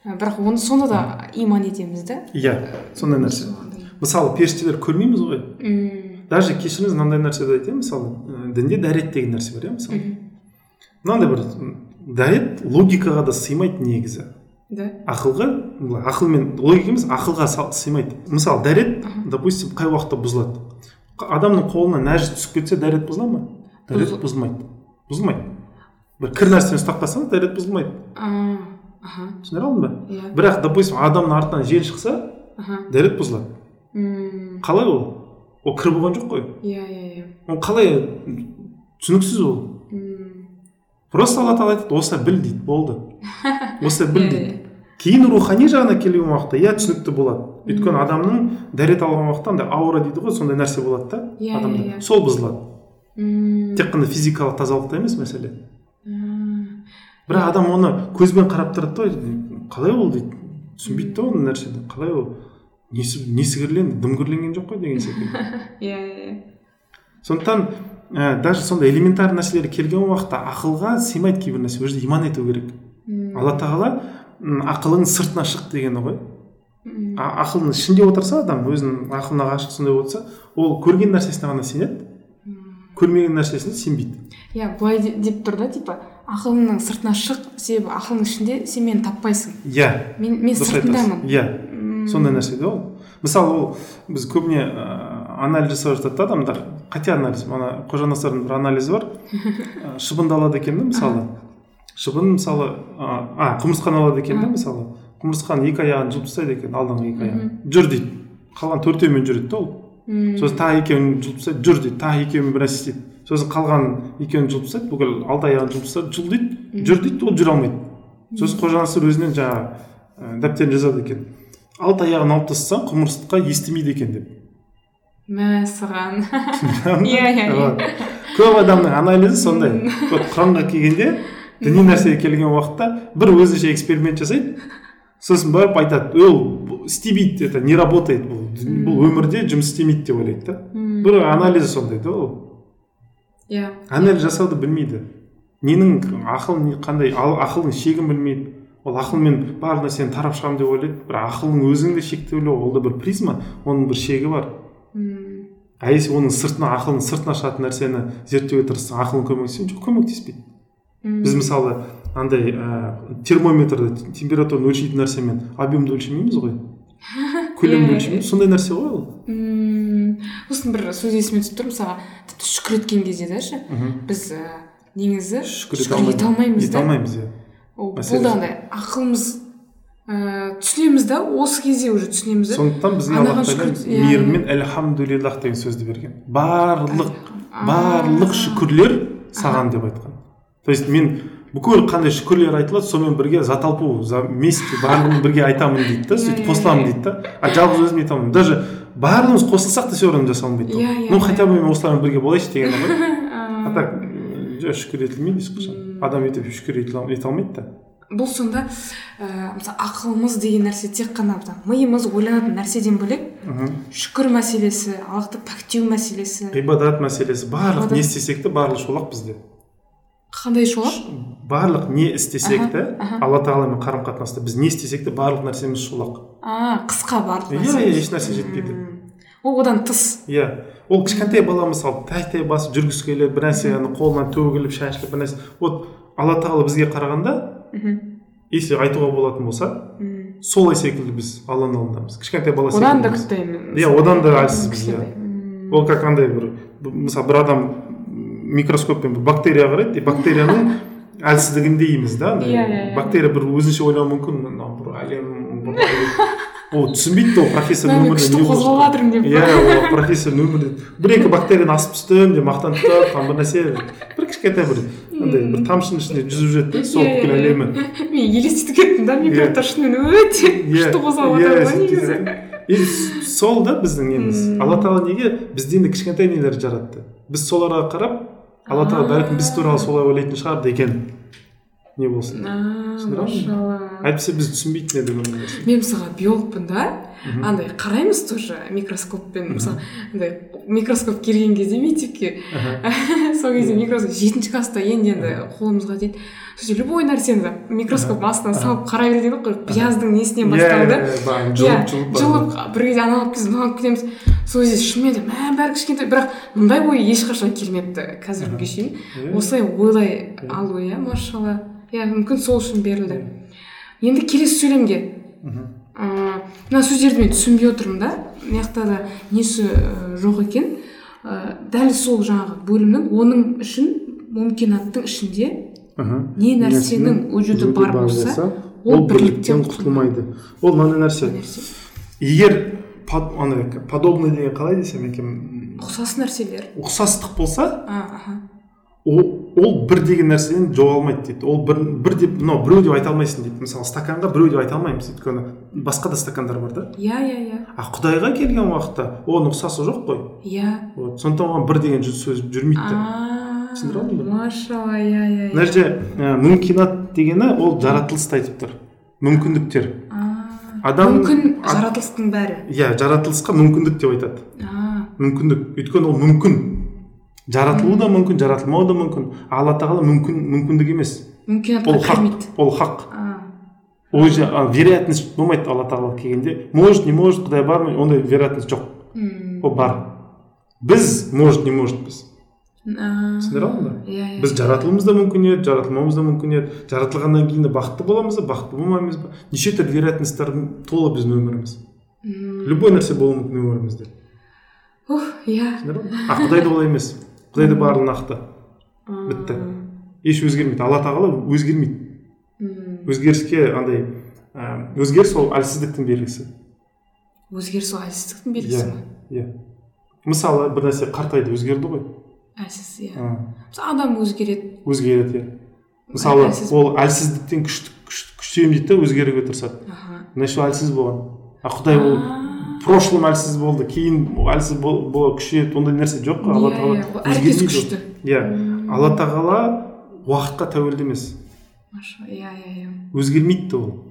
Бірақ оны сонда да иман етеміз да. Иә сондай нәрсе. Мысалы періштелер көрмейміз ғой. Мм, даже кешіріңіз мынандай нәрседе айтайын мысалы дінде дәрет деген нәрсе бар иә мысалы. Мынандай бір дәрет логикаға да сыймайды негізі да. Ақылға былай ақылмен логика емес ақылға сыймайды мысалы дәрет допустим қай уақытта бұзылады адамның қолына нәжіс түсіп кетсе дәрет бұзыла ма дәрет Бұзыл- бұзылмайды бұзылмайды бір кір нәрсені ұстап қалсаңыз дәрет бұзылмайды А, аха. Түсіндіре алдым ба иә бірақ допустим адамның артынан жел шықса аха. дәрет бұзылады Мм, қалай ол ол кір болған жоқ қой иә иә иә ол қалай түсініксіз ол просто алла тағала айтады осылай біл дейді болды. Осылай біл Иә, дейді. Иә. кейін рухани жағына келген уақытта иә түсінікті болады. Өйткені адамның дәрет алған уақытта андай аура дейді ғой сондай нәрсе болады да Иә, иә, адамда. иә. сол бұзылады. Мм, тек қана физикалық тазалықта емес мәселе. Бірақ адам оны көзбен қарап тұрады да қалай ол? дейді. Түсінбейді да оны нәрсені. Қалай ол? Несі несі кірленді дым кірленген жоқ қой деген секілді. Иә иә иә. Сондықтан ә, даже сондай элементарный нәрселер келген уақытта ақылға сыймайды кейбір нәрсе ол жерде иман ету керек. Мм, алла тағала ақылың сыртына шық дегені ғой. А- ақылының ішінде отырса адам өзінің ақылына ғашық сондай болса ол көрген нәрсесіне ғана сенеді. Көрмеген нәрсесіне сенбейді. Иә былай де- деп тұр да типа ақылыңның сыртына шық себебі ақылың ішінде сен мені таппайсың иә. Мен мен сыртындамын. иә. Сондай нәрсе да ол. Мысалы ол біз көбіне ә, анализ жасап жатады да адамдар. Қате анализ ана қожанасырдың бір анализі бар. Ә, шыбынды алады екен да мысалы. Шыбын мысалы а, құмырсқаны алады екен да мысалы. Құмырсқаның екі аяғын жұлып тастайды екен алдыңғы екі аяғын. Жүр дейді. Қалған төртеуімен жүреді да ол. Сосын тағы екеуін жұлып тастайды жүр дейді. Тағы екеуімен бір нәрсе істейді. Сосын қалған екеуін жұлып тастайды бүкіл алты аяғын жұлып тастады жұл дейді. Жүр дейді ол жүре алмайды. Сосын қожа насыр өзінен жаңағы ә, дәптеріне жазады екен. Алты аяғын алып тастасаң құмырсқа естімейді екен деп. Мәссаған иә иә көп адамның анализі сондай вот құранға келгенде діни нәрсеге келген уақытта бір өзінше эксперимент жасайды сосын барып айтады ол істемейді это не работает бұл бұл өмірде жұмыс істемейді деп ойлайды да бір анализі сондай да ол иә анализ жасауды білмейді ненің ақыл не- қандай ақылдың шегін білмейді ол ақылмен барлық нәрсені тарап шығамын деп ойлайды бірақ ақылдың өзінің де шектеулі ол да бір призма оның бір шегі бар М, а если оның сыртына ақылдың сыртына шығатын нәрсені зерттеуге тырыссаң ақылың көмектеспейді жоқ көмектеспейді м. біз мысалы андай ә, термометрді температураны өлшейтін нәрсемен объемды өлшемейміз ғой. Көлемді Иә, өлшемейміз. Сондай нәрсе ғой ол. М, сосын бір сөз есіме түсіп тұр мысалға тіпті шүкір еткен кезде да ше біз ә, негізі шүкір ете алмаймыз. ете алмаймыз иә. Ол- бұл да андай ақылымыз ә, түсінеміз да осы кезде уже түсінеміз да. Сондықтан бізге Анаған алла тағала мейіріммен әльхамдулиллах деген сөзді берген. Барлық барлық шүкірлер саған деп айтқан. То есть мен бүкіл қандай шүкірлер айтылады сонымен бірге заталпу за вместе барлығын бірге айтамын дейді да Иә, сөйтіп иә, қосыламын иә. дейді да. А жалғыз өзім айта алмаймын даже барлығымыз қосылсақ та все равно ол. Иә, ну хотя бы мен осылармен бірге болайыншы деген ғой а так жоқ шүкір етілмейді ешқашан. Адам өйтіп шүкір ете алмайды да. Бұл сонда ә, мысалы ақылымыз деген нәрсе тек қана миымыз ойланатын нәрседен бөлек шүкір мәселесі аллахты пәктеу мәселесі. Ғибадат мәселесі. Барлық Ғибадат. не істесек те барлығы шолақ бізде. Қандай шолақ? Барлық не істесек те алла тағаламен қарым қатынаста біз не істесек те барлық нәрсеміз шолақ. А қысқа барлық иә нәрсе. иә ешнәрсе жетпейді. Ол одан тыс. Иә. Ол кішкентай бала мысалы тәй тәй басып жүргісі келеді бір нәрсені қолынан төгіліп шашылып бір нәрсе. Вот алла тағала бізге қарағанда Мгм. если айтуға болатын болса солай секілді біз алланың алдындамыз кішкентай бала одан да күтпеймін Иә, одан да әлсізбіз, иә. Ол как андай бір мысалы бір адам микроскоппен бір бактерия қарайды и бактерияның әлсіздігін дейміз да Иә, иә, иә. бактерия бір өзінше ойлауы мүмкін мынау бір әлем ол түсінбейді ол профессор өмірде күшті қозғалып жатырмын деп. Иә ол профессор өмірде бір екі бактерияны асып түстім деп мақтанып тұрады там бір нәрсе бір кішкентай бір андай бір тамшының ішінде жүзіп жүреді да сол бүкіл әлемі мен елестетіп кеттім да микробтар шынымен өте күшті қозғалып жатыр ғой негізі. и сол да біздің неміз. Алла тағала неге бізден де кішкентай нелер жаратты? Біз соларға қарап алла тағала бәлкім біз туралы солай ойлайтын шығар деген не болсын машалла әйтпесе біз түсінбейтін едік нәрсені. мен мысалға биологпын да андай қараймыз тоже микроскоппен мысалы андай микроскоп келген кезде мектепке сол кезде микроскоп жетінші класста енді енді қолымызға тиді сосын любой нәрсені микроскоп астына салып қарай береді ғой пияздың несінен басталды жұлып бір кезде ана алып келеміз мынаны алып келеміз сол кезде шынымен де мә бәрі кішкентай бірақ мұндай ой ешқашан келмепті қазіргі күнге шейін осылай ойлай алу иә машалла иә мүмкін сол үшін берілді. Енді келесі сөйлемге ыыы мына сөздерді мен түсінбей отырмын да. Мына жақта да несі жоқ екен. Ә, дәл сол жаңағы бөлімнің оның үшін мүмкинаттың ішінде Мхм. не нәрсенің вujуды бар болса ол бірліктен құтылмайды. ол мынандай нәрсе. Егер андай подобный деген қалай десем екен? Ұқсас нәрселер. Ұқсастық болса ол ол бір деген нәрседен жоғалмайды дейді. Ол бір, бір деп мынау біреу деп айта алмайсың дейді. Мысалы стаканға біреу деп айта алмаймыз өйткені басқа да стакандар бар да. Иә иә иә. А құдайға келген уақытта оның ұқсасы жоқ қой. Иә. Вот. Сондықтан оған бір деген жүз сөз жүрмейді түсіндіре алдым ба? машалла иә иә мына жерде мүмкинат дегені ол жаратылысты айтып тұр. Мүмкіндіктер. А, адам- мүмкін жаратылыстың бәрі. Иә жаратылысқа мүмкіндік деп айтады. Мүмкіндік. Өйткені ол мүмкін. Жаратылу да мүмкін жаратылмау да мүмкін. Алла тағала мүмкін мүмкіндік емес. Ол хақ ол хақ. Ол же а, вероятность болмайды алла тағала келгенде. Может не может құдай бар ма? Ондай вероятность жоқ. Ол бар. Біз может не можетпіз түсіндіре алдың ба? Иә иә. Біз жаратылуымыз да мүмкін еді жаратылмауымыз да мүмкін еді. Жаратылғаннан кейін де бақытты боламыз ба? Бақытты болмаймыз ба? Неше түрлі вероятностьтардың толы біздің өміріміз. Любой нәрсе болуы мүмкін өмірімізде. Ух иә. А құдайда олай емес. Құдайда барлығы нақты. Бітті. еш өзгермейді. Алла тағала өзгермейді. Өзгеріске андай өзгеріс ол әлсіздіктің белгісі. Өзгеріс ол әлсіздіктің белгісі иә ма? иә. Мысалы бір нәрсе қартайды өзгерді ғой. Әлсіз иә. Адам өзгереді. Өзгереді иә. Мысалы ол әлсіздіктен күшті күш- күштенемін дейді да өзгеруге тырысады ол әлсіз болған. А құдай ол. Прошлым әлсіз болды кейін әлсіз бол- бол- күшейеді ондай нәрсе жоқ қой. Алла Иә, тағала иә, әркез күшті. иә алла тағала уақытқа тәуелді емес. Иә иә иә. Өзгермейді ол.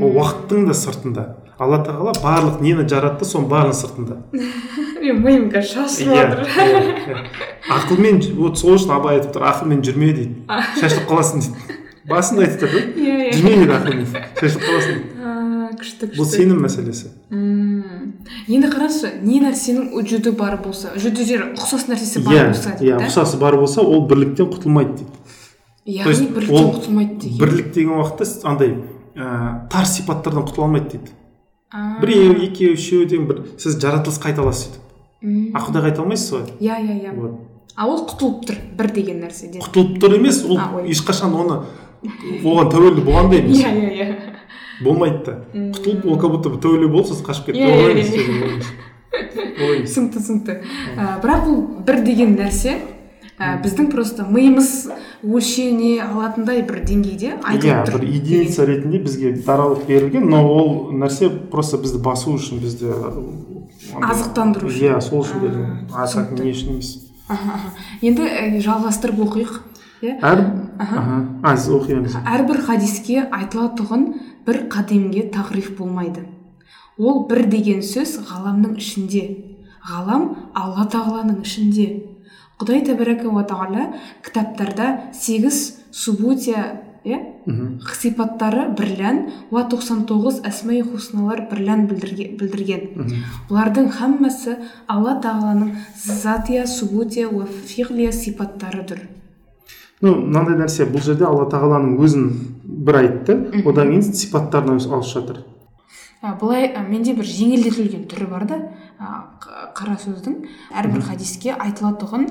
Ол уақыттың да сыртында. Алла тағала барлық нені жаратты соның бәрінің сыртында. Менің миым қазір шашылып иә жатыр ақылмен вот сол үшін абай айтып тұр ақылмен жүрме дейді. Шашылып қаласың дейді. Басында айтып тұр да иә иә. Жүрме дейді ақылмен шашылып қаласың дейді. Күшті күшті. бұл сенім мәселесі. М. енді қарашы не нәрсенің жүді бар болса жүді жер ұқсас нәрсесі бар иә болса иә ұқсасы бар болса ол бірліктен құтылмайды дейді. Яғни бірліктен құтылмайды деген. бірлік деген уақытта андай ә, тар сипаттардан құтыла алмайды дейді. А. біреу екеу үшеу деген бір сіз жаратылыс қайта аласыз сөйтіп а құдай қайта алмайсыз ғой? Иә иә иә. Вот. А ол құтылып тұр бір деген нәрседен. Құтылып тұр емес ол ешқашан оны оған тәуелді болған да емес. Иә иә иә. Болмайды да. Құтылып ол как будто бы тәуелді болып сосын қашып кетті. Иә, олай иә, емес, иә. олай емес. түсінікті түсінікті. Ә, бірақ бұл бір деген нәрсе ә, біздің просто миымыз өлшене алатындай бір деңгейде иә айтылып тұр бір единица ретінде бізге даралық берілген но ол нәрсе просто бізді басу үшін бізді Азықтандыру үшін. иә сол үшін берілген. Не үшін емес. Енді жалғастырып оқиық иә? Әр оқимыз әрбір хадиске айтылатұғын бір қадимге тағриф болмайды. Ол бір деген сөз ғаламның ішінде. Ғалам алла тағаланың ішінде. Құдай тәбәрәка уа тағала кітаптарда сегіз субутия иә сипаттары бірлән уа 99 әсмаи хусналар бірлән білдірге- білдірген. Бұлардың хаммасы алла тағаланың затия субутия уа фиғлия сипаттарыдыр ну мынандай нәрсе. Бұл жерде алла тағаланың өзін бір айтты. Одан кейін сипаттарынан алып жатыр. А, былай менде бір жеңілдетілген түрі бар да қара сөздің әрбір хадиске айтылатұғын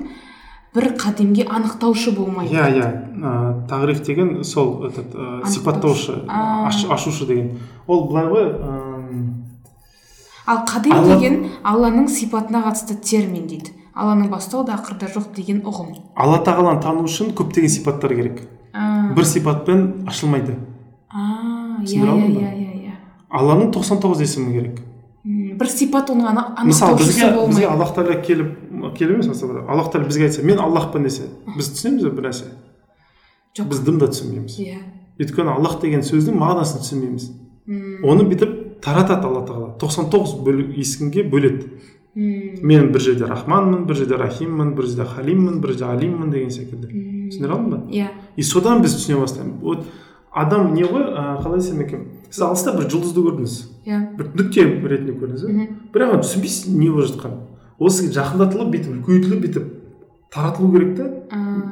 бір қадимге анықтаушы болмайды иә иә. Тағриф деген сол этот ә, сипаттаушы аш- ашушы деген. Ол былай ғой ал Алла- деген алланың сипатына қатысты термин дейді. Алланың бастау да ақырда жоқ деген ұғым. Алла тағаланы тану үшін көптеген сипаттар керек. Бір сипатпен ашылмайды. А, иә түсіндіре иә алдым ба? иә иә иә. Алланың 99 есімі керек. Бір сипат оның ана- мысалы бізге бізге аллах тағала келіп келіп емес мысалы аллах тағала бізге айтса мен аллахпын десе біз түсінеміз бе бір нәрсе? Жоқ. Біз дым да түсінбейміз. Иә. Өйткені аллах деген сөздің мағынасын түсінбейміз. Оны бүйтіп таратады алла тағала. 99 бөл, есімге бөледі. Мен бір жерде рахманмын бір жерде рахиммін бір жерде халиммін бір жерде алиммін деген секілді. М, түсіндіре алдым ба? Иә. И содан біз түсіне бастаймыз. Вот адам не ғой ә, қалай десем екен? Сіз алыста бір жұлдызды көрдіңіз. Иә. Бір нүкте ретінде көрдіңіз иә? Бірақ оны түсінбейсіз не болып жатқанын. Ол сізге жақындатылып бүйтіп үлкейтіліп бүйтіп таратылу керек та.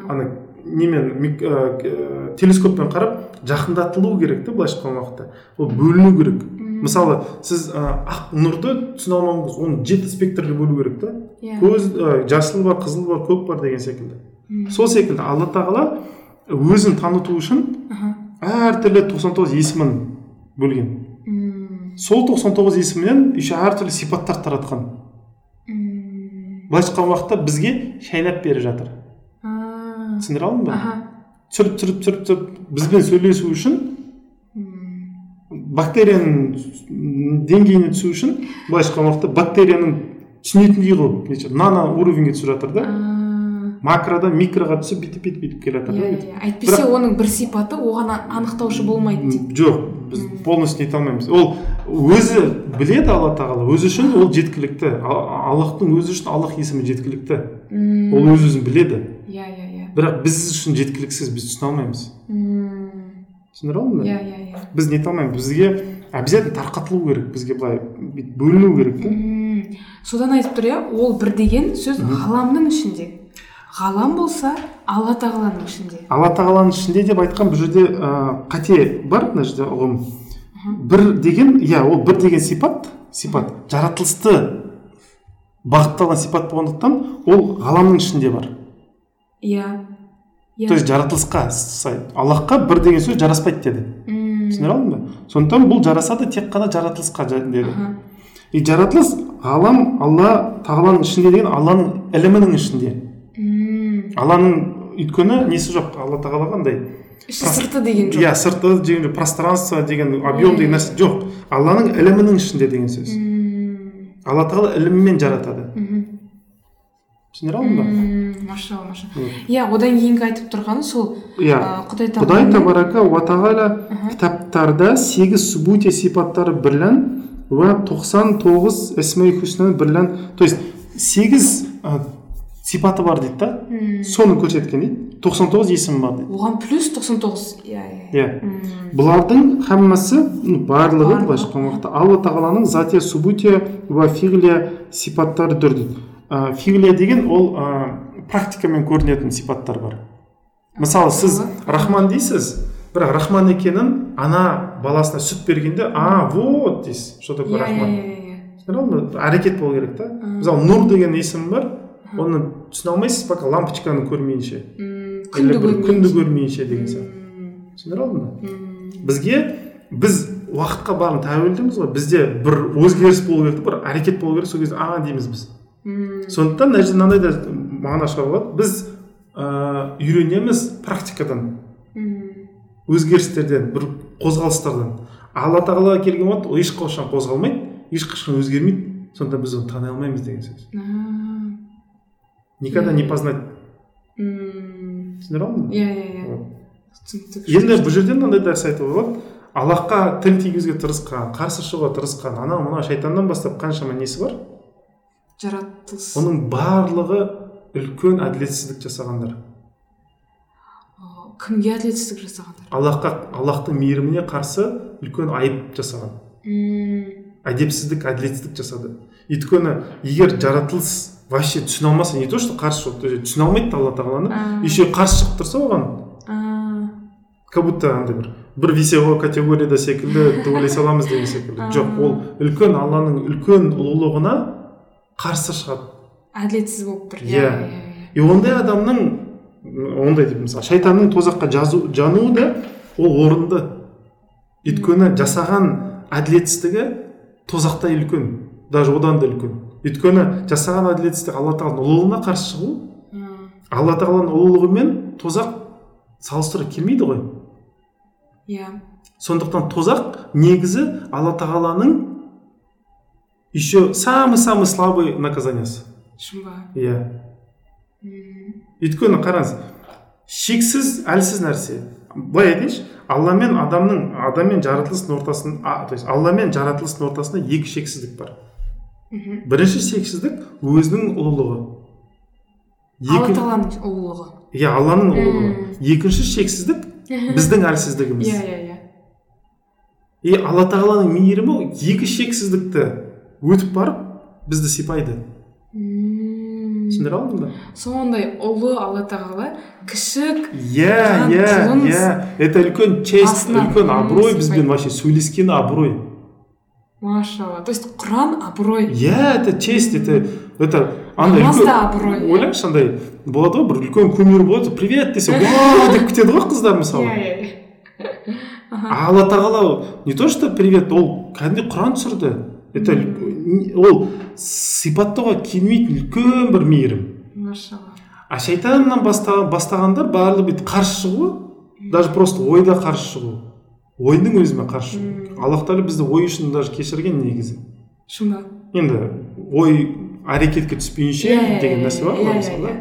Ана немен ә, телескоппен қарап жақындатылу керек та былайша айтқан уақытта. Ол бөліну керек. Мысалы сіз ә, ақ нұрды түсіне алмауыңыз оны жеті спектрге бөлу керек та. Иә. Көз ә, жасыл бар қызыл бар көк бар деген секілді. Сол секілді алла тағала өзін таныту үшін әртүрлі 99 есімін бөлген. Сол 99 есімнен еще әртүрлі сипаттар таратқан. М, былайша айтқан уақытта бізге шайнап беріп жатыр. Түсіндіре алдым ба? Түсіріп түсіріп түсіріп түсіріп бізбен сөйлесу үшін бактерияның деңгейіне түсу үшін былайша айтқан уақытта бактерияның түсінетіндей қылып нано уровеньге түсіп жатыр да. Макродан микроға түсіп бүйтіп бүйтіп бүйтіп келе жатыр да иә бүйтіп. иә. Әйтпесе оның бір сипаты оған анықтаушы болмайды жоқ біз полностью нете алмаймыз. Ол өзі біледі алла тағала өзі үшін ол жеткілікті. Аллахтың өзі үшін аллах есімі жеткілікті. Ол өз өзін біледі. Иә иә иә. Бірақ біз үшін жеткіліксіз біз түсіне алмаймыз. Түсіндіре алдым ба иә иә иә. Біз нете алмаймыз. Бізге обязательно тарқатылу керек бізге былай бүйтіп бөліну керек та содан айтып тұр иә ол бір деген сөз ғаламның ішінде. Ғалам болса алла тағаланың ішінде. Алла тағаланың ішінде деп айтқан бұл жерде ә, қате бар мына жерде ұғым? Бір деген иә ол бір деген сипат сипат. Жаратылысты бағытталған сипат болғандықтан ол ғаламның ішінде бар. Иә. То есть жаратылысқа сай. Аллахқа бір деген сөз жараспайды деді. М, түсіндіре алдың ба сондықтан бұл жарасады тек қана жаратылысқа жа- деді. И жаратылыс ғалам алла тағаланың ішінде деген алланың ілімінің ішінде. Алланың өйткені несі жоқ? Алла тағала қандай? Іші сырты деген жоқ. Иә сырты деген пространство деген объем деген нәрсе жоқ. Алланың ілімінің ішінде деген сөз. Алла тағала ілімімен жаратады. Мхм. Түсіндіре алдым ба? Машалла машалла. Иә одан кейінгі айтып тұрғаны сол иә. құдай құдай табарака уа тағала кітаптарда сегіз субути сипаттары бірлән уа тоқсан тоғыз бірлән. То есть сегіз сипаты бар дейді да? Мм. соны көрсеткен дейді. тоқсан тоғыз есімі бар дейді. Оған плюс 99 иә иә. Иә. Мм. бұлардың хаммасы барлығы былайша айтқан уақытта алла тағаланың затия субутия уа фиглия сипаттарыдыр дейді. Ә, деген ол ә, практикамен көрінетін сипаттар бар. Мысалы сіз рахман дейсіз бірақ рахман екенін ана баласына сүт бергенде а вот дейсіз. Что такое иә иә рахман иә. Иә әрекет болу керек та. Мысалы нұр деген есім бар оны түсіне алмайсыз пока лампочканы көрмейінше. Или күнді бір күнді көрмейінше. деген сияқты түсіндіре алдым ба? Бізге біз уақытқа барын тәуелдіміз ғой. Бізде бір өзгеріс болу керек бір әрекет болу керек сол кезде а дейміз біз. Сондықтан мына жерде мынандай да мағына шығаруға болады. Біз ә, үйренеміз практикадан. Өзгерістерден бір қозғалыстардан. Алла тағалаға келген уақыт ол ешқашан қозғалмайды ешқашан өзгермейді. Сонда біз оны тани алмаймыз деген сөз. Никогда не познать. Түсіндіре алдым ба иә иә иә енді бұл жерде мынандай нәрсе айтуға болады аллахқа тіл тигізуге тырысқан қарсы шығуға тырысқан анау мынау шайтаннан бастап қаншама несі бар? Жаратылыс. Оның барлығы үлкен әділетсіздік жасағандар. Кімге әділетсіздік жасағандар? Аллахқа аллахтың мейіріміне қарсы үлкен айып жасаған. Мм. әдепсіздік әділетсіздік жасады. Өйткені егер жаратылыс вообще түсіне алмаса не то что қарсы жоқ то есть түсіне алмайды да алла тағаланы еще қарсы шығып тұрса оған как будто андай бір бір веселый категорияда секілді төбелей саламыз деген секілді. Жоқ ол үлкен алланың үлкен ұлылығына қарсы шығады. Әділетсіз болып тұр. Иә. иә и ондай адамның ондай деп мысалы шайтанның тозаққа жазу, жануы да ол орынды. Өйткені жасаған әділетсіздігі тозақтай үлкен даже одан да үлкен. Өйткені жасаған әділетсіздік алла тағаланың ұлылығына қарсы шығу М, алла тағаланың ұлылығы мен тозақ салыстыра келмейді ғой. Иә. Сондықтан тозақ негізі алла тағаланың еще самый самый слабый наказаниясы. Шын ба иә өйткені қараңыз шексіз әлсіз нәрсе. Былай айтайыншы алла мен адамның адам мен жаратылыстың ортасын а, то есть алла мен жаратылыстың ортасында екі шексіздік бар. Мхм. бірінші шексіздік өзінің ұлылығы. Алла тағаланың ұлылығы. Иә алланың ұлылығы. Екінші шексіздік біздің әлсіздігіміз иә иә иә. И алла тағаланың мейірімі екі шексіздікті өтіп барып бізді сипайды. Түсіндіре алдым ба? Сондай ұлы алла тағала кішік иә иә иә. Это үлкен честь үлкен абырой бізбен вообще сөйлескені абырой. Машалла то есть құран абырой иә это честь это это андай намаз да абырой ойлаңызшы андай болады ғой бір үлкен кумир болады привет десе вау деп күтеді ғой қыздар мысалы иә иә алла тағала не то что привет ол кәдімгідей құран түсірді. Это ол сипаттауға келмейтін үлкен бір мейірім. Машалла. А шайтаннан баста, бастағандар барлығы бүйтіп қарсы шығу даже просто ойда қарсы шығу ойдың өзімен қарсы? Аллах тағала бізді ой үшін даже кешірген негізі. Шын ба? Енді ой әрекетке түспейінше Иә, иә, деген иә, нәрсе бар ғой мысалы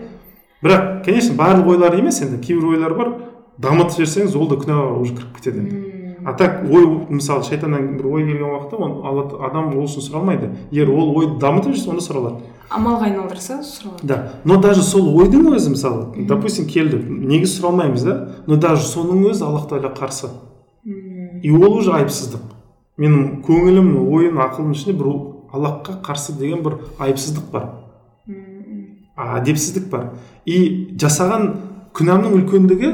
бірақ конечно барлық ойлар емес енді кейбір ойлар бар. Дамытып жіберсеңіз ол да күнәға уже кіріп кетеді енді. А так ой мысалы шайтаннан бір ой келген уақытта оны адам ол үшін сұралмайды. Егер ол ойды дамытып жүрсе онда сұралады. Амалға айналдырса сұралады. Да. Но даже сол ойдың өзі мысалы допустим келді. Негізі сұралмаймыз да. Но даже соның өзі аллах тағала қарсы. И ол уже айыпсыздық. Менің көңілім ойым ақылым ішінде бір аллахқа қарсы деген бір айыпсыздық бар. Әдепсіздік бар. И жасаған күнәмнің үлкендігі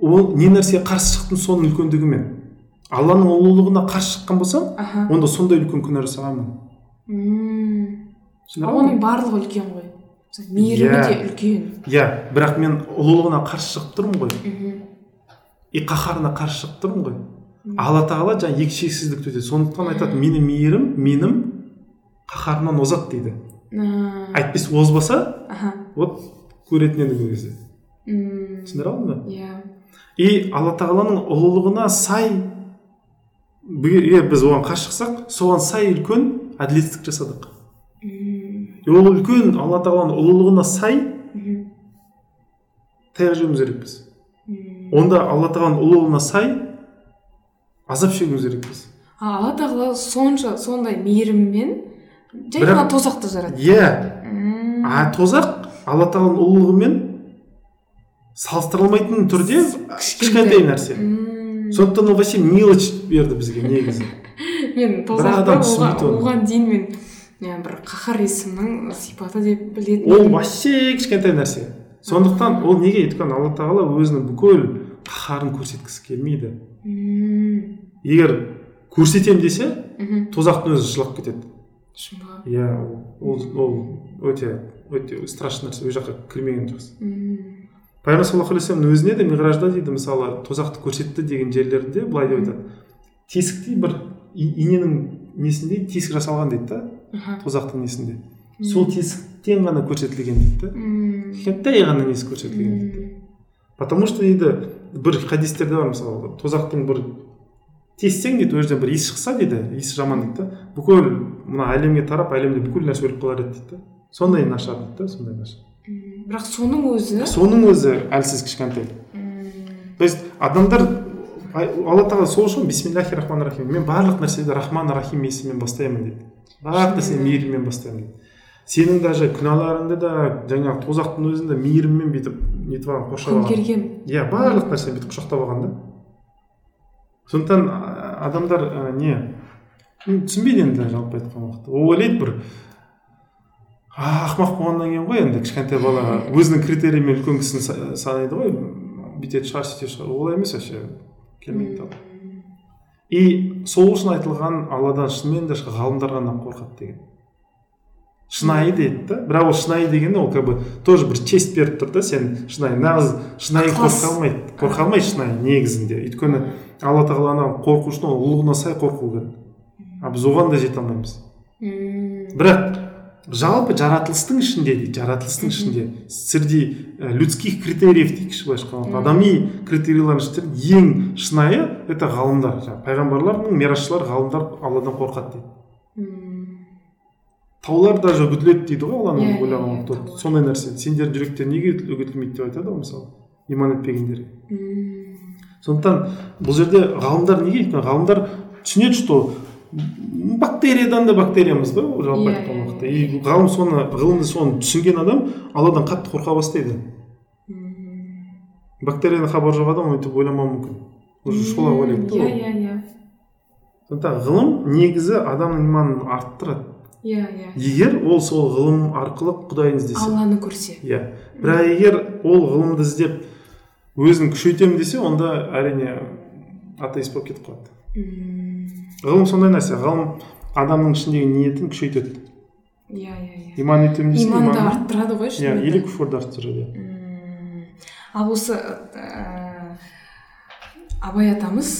ол не нәрсеге қарсы шықтым соның үлкендігімен. Алланың ұлылығына қарсы шыққан болсам онда сондай үлкен күнә жасағанмын оның барлығы үлкен ғой. Мейірімі Иә. де үлкен. Иә бірақ мен ұлылығына қарсы шығып тұрмын ғой. И қаһарына қарсы шығып тұрмын ғой. Алла тағала жаңа екі шексіздікті өтеді сондықтан айтады менің мейірім менің қаһарынан озады дейді. Әйтпесе озбаса вот көретін еді ол кезде түсіндіре алдың ба? Иә. И алла тағаланың ұлылығына сай егер біз оған қарсы шықсақ соған сай үлкен әділетсіздік жасадық. И ол үлкен алла тағаланың ұлылығына сай таяқ жеуіміз керекпіз онда алла тағаланың ұлылығына сай азап шегуіміз керекпіз а алла тағала сонша сондай мейіріммен жай ғана тозақты жаратты. иә. А тозақ алла тағаланың ұлылығымен салыстыра алмайтын түрде кішкентай. нәрсе. Сондықтан ол вообще мелочь берді бізге негізі. Мен тозақты оған, дейін мен бір қаһар есімнің сипаты деп білетін ол вообще кішкентай нәрсе. Сондықтан ол неге өйткені алла тағала өзінің бүкіл қаһарын көрсеткісі келмейді. М, егер көрсетемін десе тозақтың өзі жылап кетеді. Иә ол ол өте өте страшный нәрсе ол жаққа кірмеген жақсы пайғамбар саллаллаху алейхи өзіне де миғражда дейді мысалы тозақты көрсетті деген жерлерінде былай деп айтады. Тесіктей бір иненің несіндей тесік жасалған дейді да тозақтың несінде. Сол тесіктен ғана көрсетілген дейді да. Кішкентай ғана несі көрсетілген дейді. Потому что дейді бір хадистерде бар мысалы тозақтың бір тессең дейді ол жерден бір иіс шықса дейді иісі жаман дейді да. Бүкіл мына әлемге тарап әлемде бүкіл нәрсе өліп қалар еді дейді да. Сондай нашар дейді да сондай нашар. Бірақ соның өзі соның өзі әлсіз кішкентай. То есть адамдар алла тағала сол үшін бисмиллахи рахмани рахим мен барлық нәрседе рахман рахим есіммен бастаймын дейді. Барлық нәрсені мейіріммен бастаймын дейді. Сенің даже күнәларыңды да жаңағы тозақтың өзін де мейіріммен бүйтіп нетіп алған қоршап алған. көмкерген иә барлық нәрсені бүйтіп құшақтап алған да. Сондықтан адамдар а, не түсінбейді енді жалпы айтқан уақытта ол ойлайды бір ақымақ болғаннан кейін ғой енді кішкентай бала өзінің критерийімен үлкен кісіні са- санайды ғой. Бүйтетін шығар сөйтетін шығар. Олай емес вообще. Келмейді и сол үшін айтылған алладан шынымен де ғалымдар ғана қорқады деген. Шынайы дейді да? бірақ ол шынайы дегені ол как бы тоже бір честь беріп тұр да сен шынайы. Нағыз шынайы қорқа алмайды. Қорқа алмайды шынайы негізінде. Өйткені алла тағаланы қорқу үшін ол ұлығына сай қорқу керек. А біз оған да жете алмаймыз. Бірақ жалпы жаратылыстың ішінде дейді жаратылыстың ішінде среди людских критериев дейікші былайша айтқанда. Адами критерийлардың ішінде ең шынайы это ғалымдар. Жаңағы пайғамбарлар мен миражшылар ғалымдар алладан қорқады дейді. Таулар даже үгітіледі дейді ғой Иә, алланың иә, ойлаған иә, таулар. сондай нәрсе. Сендердің жүректер неге үгітілмейді деп айтады ғой мысалы иман етпегендерге м, сондықтан бұл жерде ғалымдар неге өйткені ғалымдар түсінеді что бактериядан да бактериямыз да ол жалпы Иә, айтқан иә, уақытта. и ғалым соны ғылымды соны түсінген адам алладан қатты қорқа бастайды. М. бактериядан хабар жоқ адам өйтіп ойламауы мүмкін. Уже солай ойлайды да иә иә иә. Сондықтан ғылым негізі адамның иманын арттырады. Иә иә. егер ол сол ғылым арқылы құдайын іздесе. Алланы көрсе. Иә. Бірақ егер ол ғылымды іздеп өзін күшейтемін десе онда әрине атеист болып кетіп қалады. Ғылым сондай нәрсе. Ғылым адамның ішіндегі ниетін күшейтеді. Иә иә иә. Иман етемін десе иманды арттырады ғой иә или күфірді арттырады М, ал осы ә, абай атамыз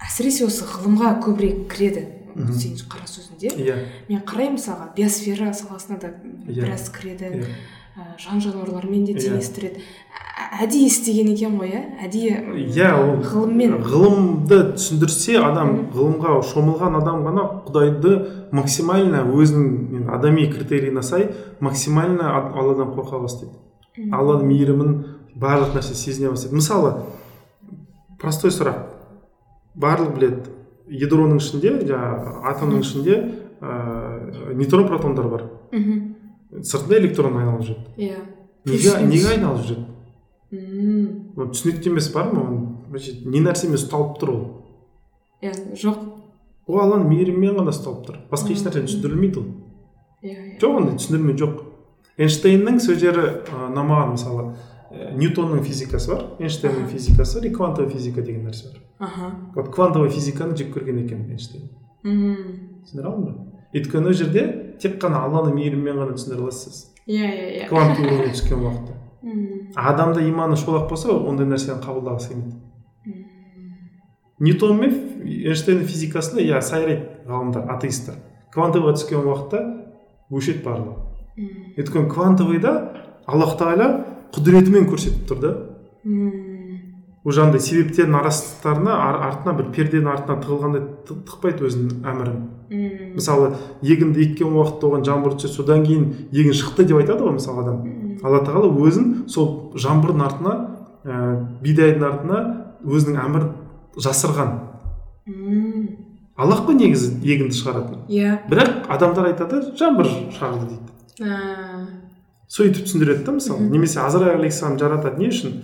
әсіресе осы ғылымға көбірек кіреді. Мгм. сенің қара сөзінде иә. Мен қараймын мысалға биосфера саласына да Иә. біраз кіреді. Иә. Ә, жан жануарлармен де Иә. теңестіреді. Ә- әдейі істеген екен ғой иә? Әдейі иә ол ғылыммен. ғылымды түсіндірсе адам ғылымға шомылған адам ғана құдайды максимально өзінің адами критерийіне сай максимально ад- алладан қорқа бастайды. Мгм. алладың мейірімін барлық нәрсе сезіне бастайды. Мысалы простой сұрақ. Барлық біледі. Ядроның ішінде жаңағы атомның ішінде ә, нейтрон протондар бар. Мхм сыртында электрон айналып жүреді. Иә. Неге неге айналып жүреді? М, ол түсінікті емес бар ма вообще не нәрсемен ұсталып тұр ол. Иә жоқ. Ол алланың мейірімімен ғана ұсталып тұр. Басқа еш нәрсе түсіндірілмейді ол. Иә иә. Жоқ ондай түсіндірме жоқ. Эйнштейннің сөздері ұнамаған мысалы. Ньютонның физикасы бар эйнштейннің физикасы бар и квантовая физика деген нәрсе бар аха вот квантовая физиканы жек көрген екен эйнштейн. М, түсіндіре алдың ба? Өйткені ол жерде тек қана алланың мейірімімен ғана түсіндіре аласыз. Сіз иә иә иә. Квант түскен уақытта. М, адамда иманы шолақ болса ондай нәрсені қабылдағысы келмейді ньютон мен эйнштейннің физикасында иә сайрайды ғалымдар атеисттер квантовыйға түскен уақытта өшеді барлығы. Өйткені квантовыйда аллах тағала құдіретімен көрсетіп тұр да. Уже андай себептердің арасына артына бір перденің артына тығылғандай тықпайды өзінің әмірін. Мысалы егінді еккен уақытта оған жаңбыр түседі содан кейін егін шықты деп айтады ғой мысалы адам. Алла тағала өзін сол жаңбырдың артына ә, бидайдың артына өзінің әмірін жасырған. Аллах қой негізі егінді шығаратын. Иә. Бірақ адамдар айтады жаңбыр шығарды дейді. Сөйтіп түсіндіреді да мысалы. Немесе азраил алейхисалам жаратады не үшін?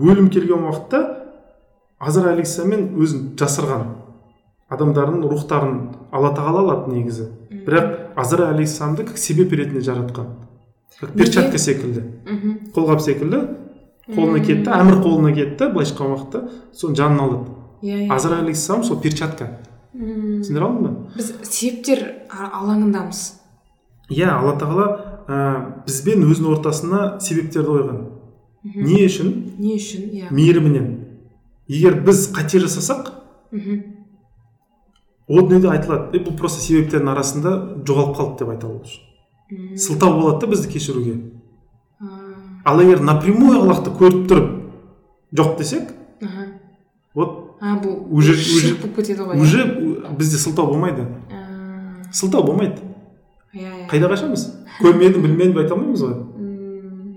өлім келген уақытта азар алейхисаламмен өзін жасырған адамдардың рухтарын алла тағала алады негізі. Бірақ азар алейхисаламды как себеп ретінде жаратқан. Как перчатка секілді. Қолғап секілді. Қолына кетті әмір қолына кетті былайша айтқан уақытта. Соның жанын алады. Иә иә. Алейхисалам сол перчатка. Түсіндіре алдым ба? Біз себептер алаңындамыз. Иә алла тағала ә, бізбен өзінің ортасына себептерді қойған. Не үшін? Не үшін иә. Мейірімінен. Егер біз қате жасасақ ол дүниеде айтылады. Е бұл просто себептердің арасында жоғалып қалды деп айтады ол үшін сылтау болады да бізді кешіруге. Ал егер напрямую аллахты көріп тұрып жоқ десек вот бұл уже ширк болып кетеді ғой уже бізде сылтау болмайды. Сылтау болмайды. Иә иә. Қайда қашамыз көрмедім білмедім деп айта алмаймыз ғой.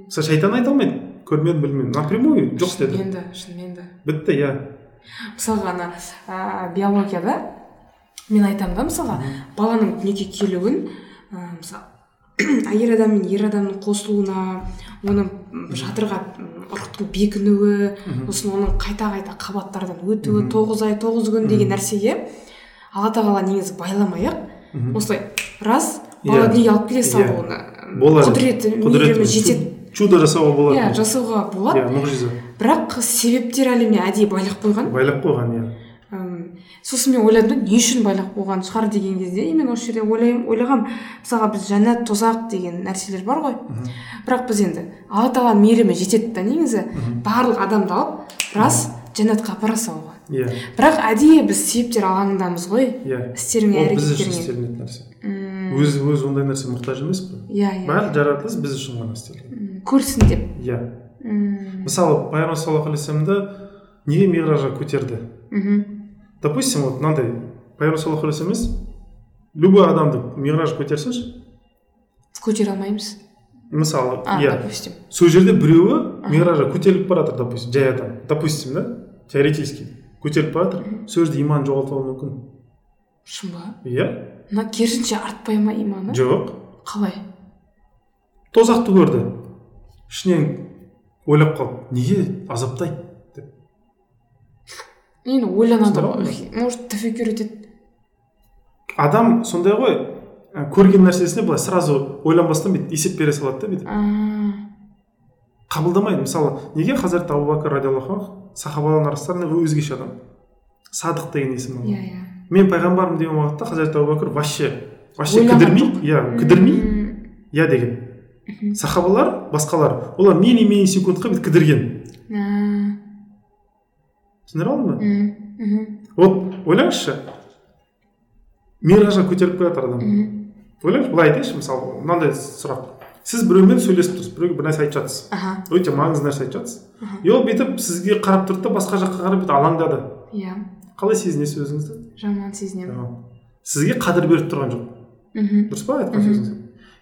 Мысалы шайтан айта алмайды? Көрмедім білмедім напрямую? Жоқ деді. де шынымен де. Бітті иә. Мысалға ана ә, биологияда мен айтамын да мысалға баланың дүниеге келуін ә, мысалы әйел адам мен ер адамның қосылуына оның жатырға ұрықтың бекінуі сосын оның қайта қайта қабаттардан өтуі тоғыз ай тоғыз күн деген нәрсеге алла тағала негізі байламай ақ осылай рас бала Иә. дүниеге алып келе салды Иә. оны? Болады құдіреті мейірімі жетеді чудо жасауға болады иә жасауға болады. Иә мұғжиза. Бірақ себептер әлеміне әдейі байлап қойған байлап қойған иә. Сосын мен ойладым да не үшін байлап қойған шығар деген кезде именно осы жерде ойлаймын ойлағанмын мысалға біз жәннат тозақ деген нәрселер бар ғой. Бірақ біз енді алла тағала мейірімі жетеді да негізі барлық адамды алып рас жәннатқа апара салуға. Иә. Бірақ әдейі біз себептер алаңындамыз ғой иә. істеріңе әрекеттеріңе. М, өзі өзі ондай нәрсе мұқтаж емес қой иә иә барлық жаратылыс біз үшін ғана істелген. Көрсін деп. Иә. Мысалы пайғамбар саллаллаху алейхи вассаламды неге миражға көтерді? Мхм. Допустим вот мынандай пайғамбар саллаллаху алейхи емес любой адамды миражға көтерсінші көтере алмаймыз. Мысалы иә. допустим. Сол жерде біреуі миражға көтеріліп бара жатыр допустим жай адам. Допустим да? Теоретически. Көтеріліп бара жатыр сол жерде иманын жоғалтып алуы мүмкін. Шын ба? Иә. Мына керісінше артпай ма иманы? Жоқ. Қалай? Тозақты көрді. Ішінен ойлап қалды неге азаптайды? деп. Енді ойланады. Может тәфеккүр етеді адам сондай ғой көрген нәрсесіне былай сразу ойланбастан бүйтіп есеп бере салады да бүйтіп. Қабылдамайды. Мысалы неге хазірет бәкір радиаллаху сахабалардың арасында өзгеше адам? Садық деген есім алған иә иә. Мен пайғамбармын деген уақытта хазірет абу бәкір вообще вообще кідірмей иә кідірмей. Иә деген. Сахабалар басқалар олар мини мини секундқа бүйтіп кідірген. Түсіндіре алдым ба вот ойлаңызшы миражға көтеріліп келе жатыр адам ойлаңызшы былай айтайыншы мысалы мынандай сұрақ. Сіз біреумен сөйлесіп тұрсыз біреуге бір нәрсе айтып жатырсыз аха. Өте маңызды нәрсе айтып жатырсыз и ол бүйтіп сізге қарап тұрды да басқа жаққа қарап бүйтіп алаңдады. Иә. Қалай сезінесіз өзіңізді жаман сезінемін. Сізге қадір беріп тұрған жоқ. Мхм, дұрыс па айтқан сөзіңіз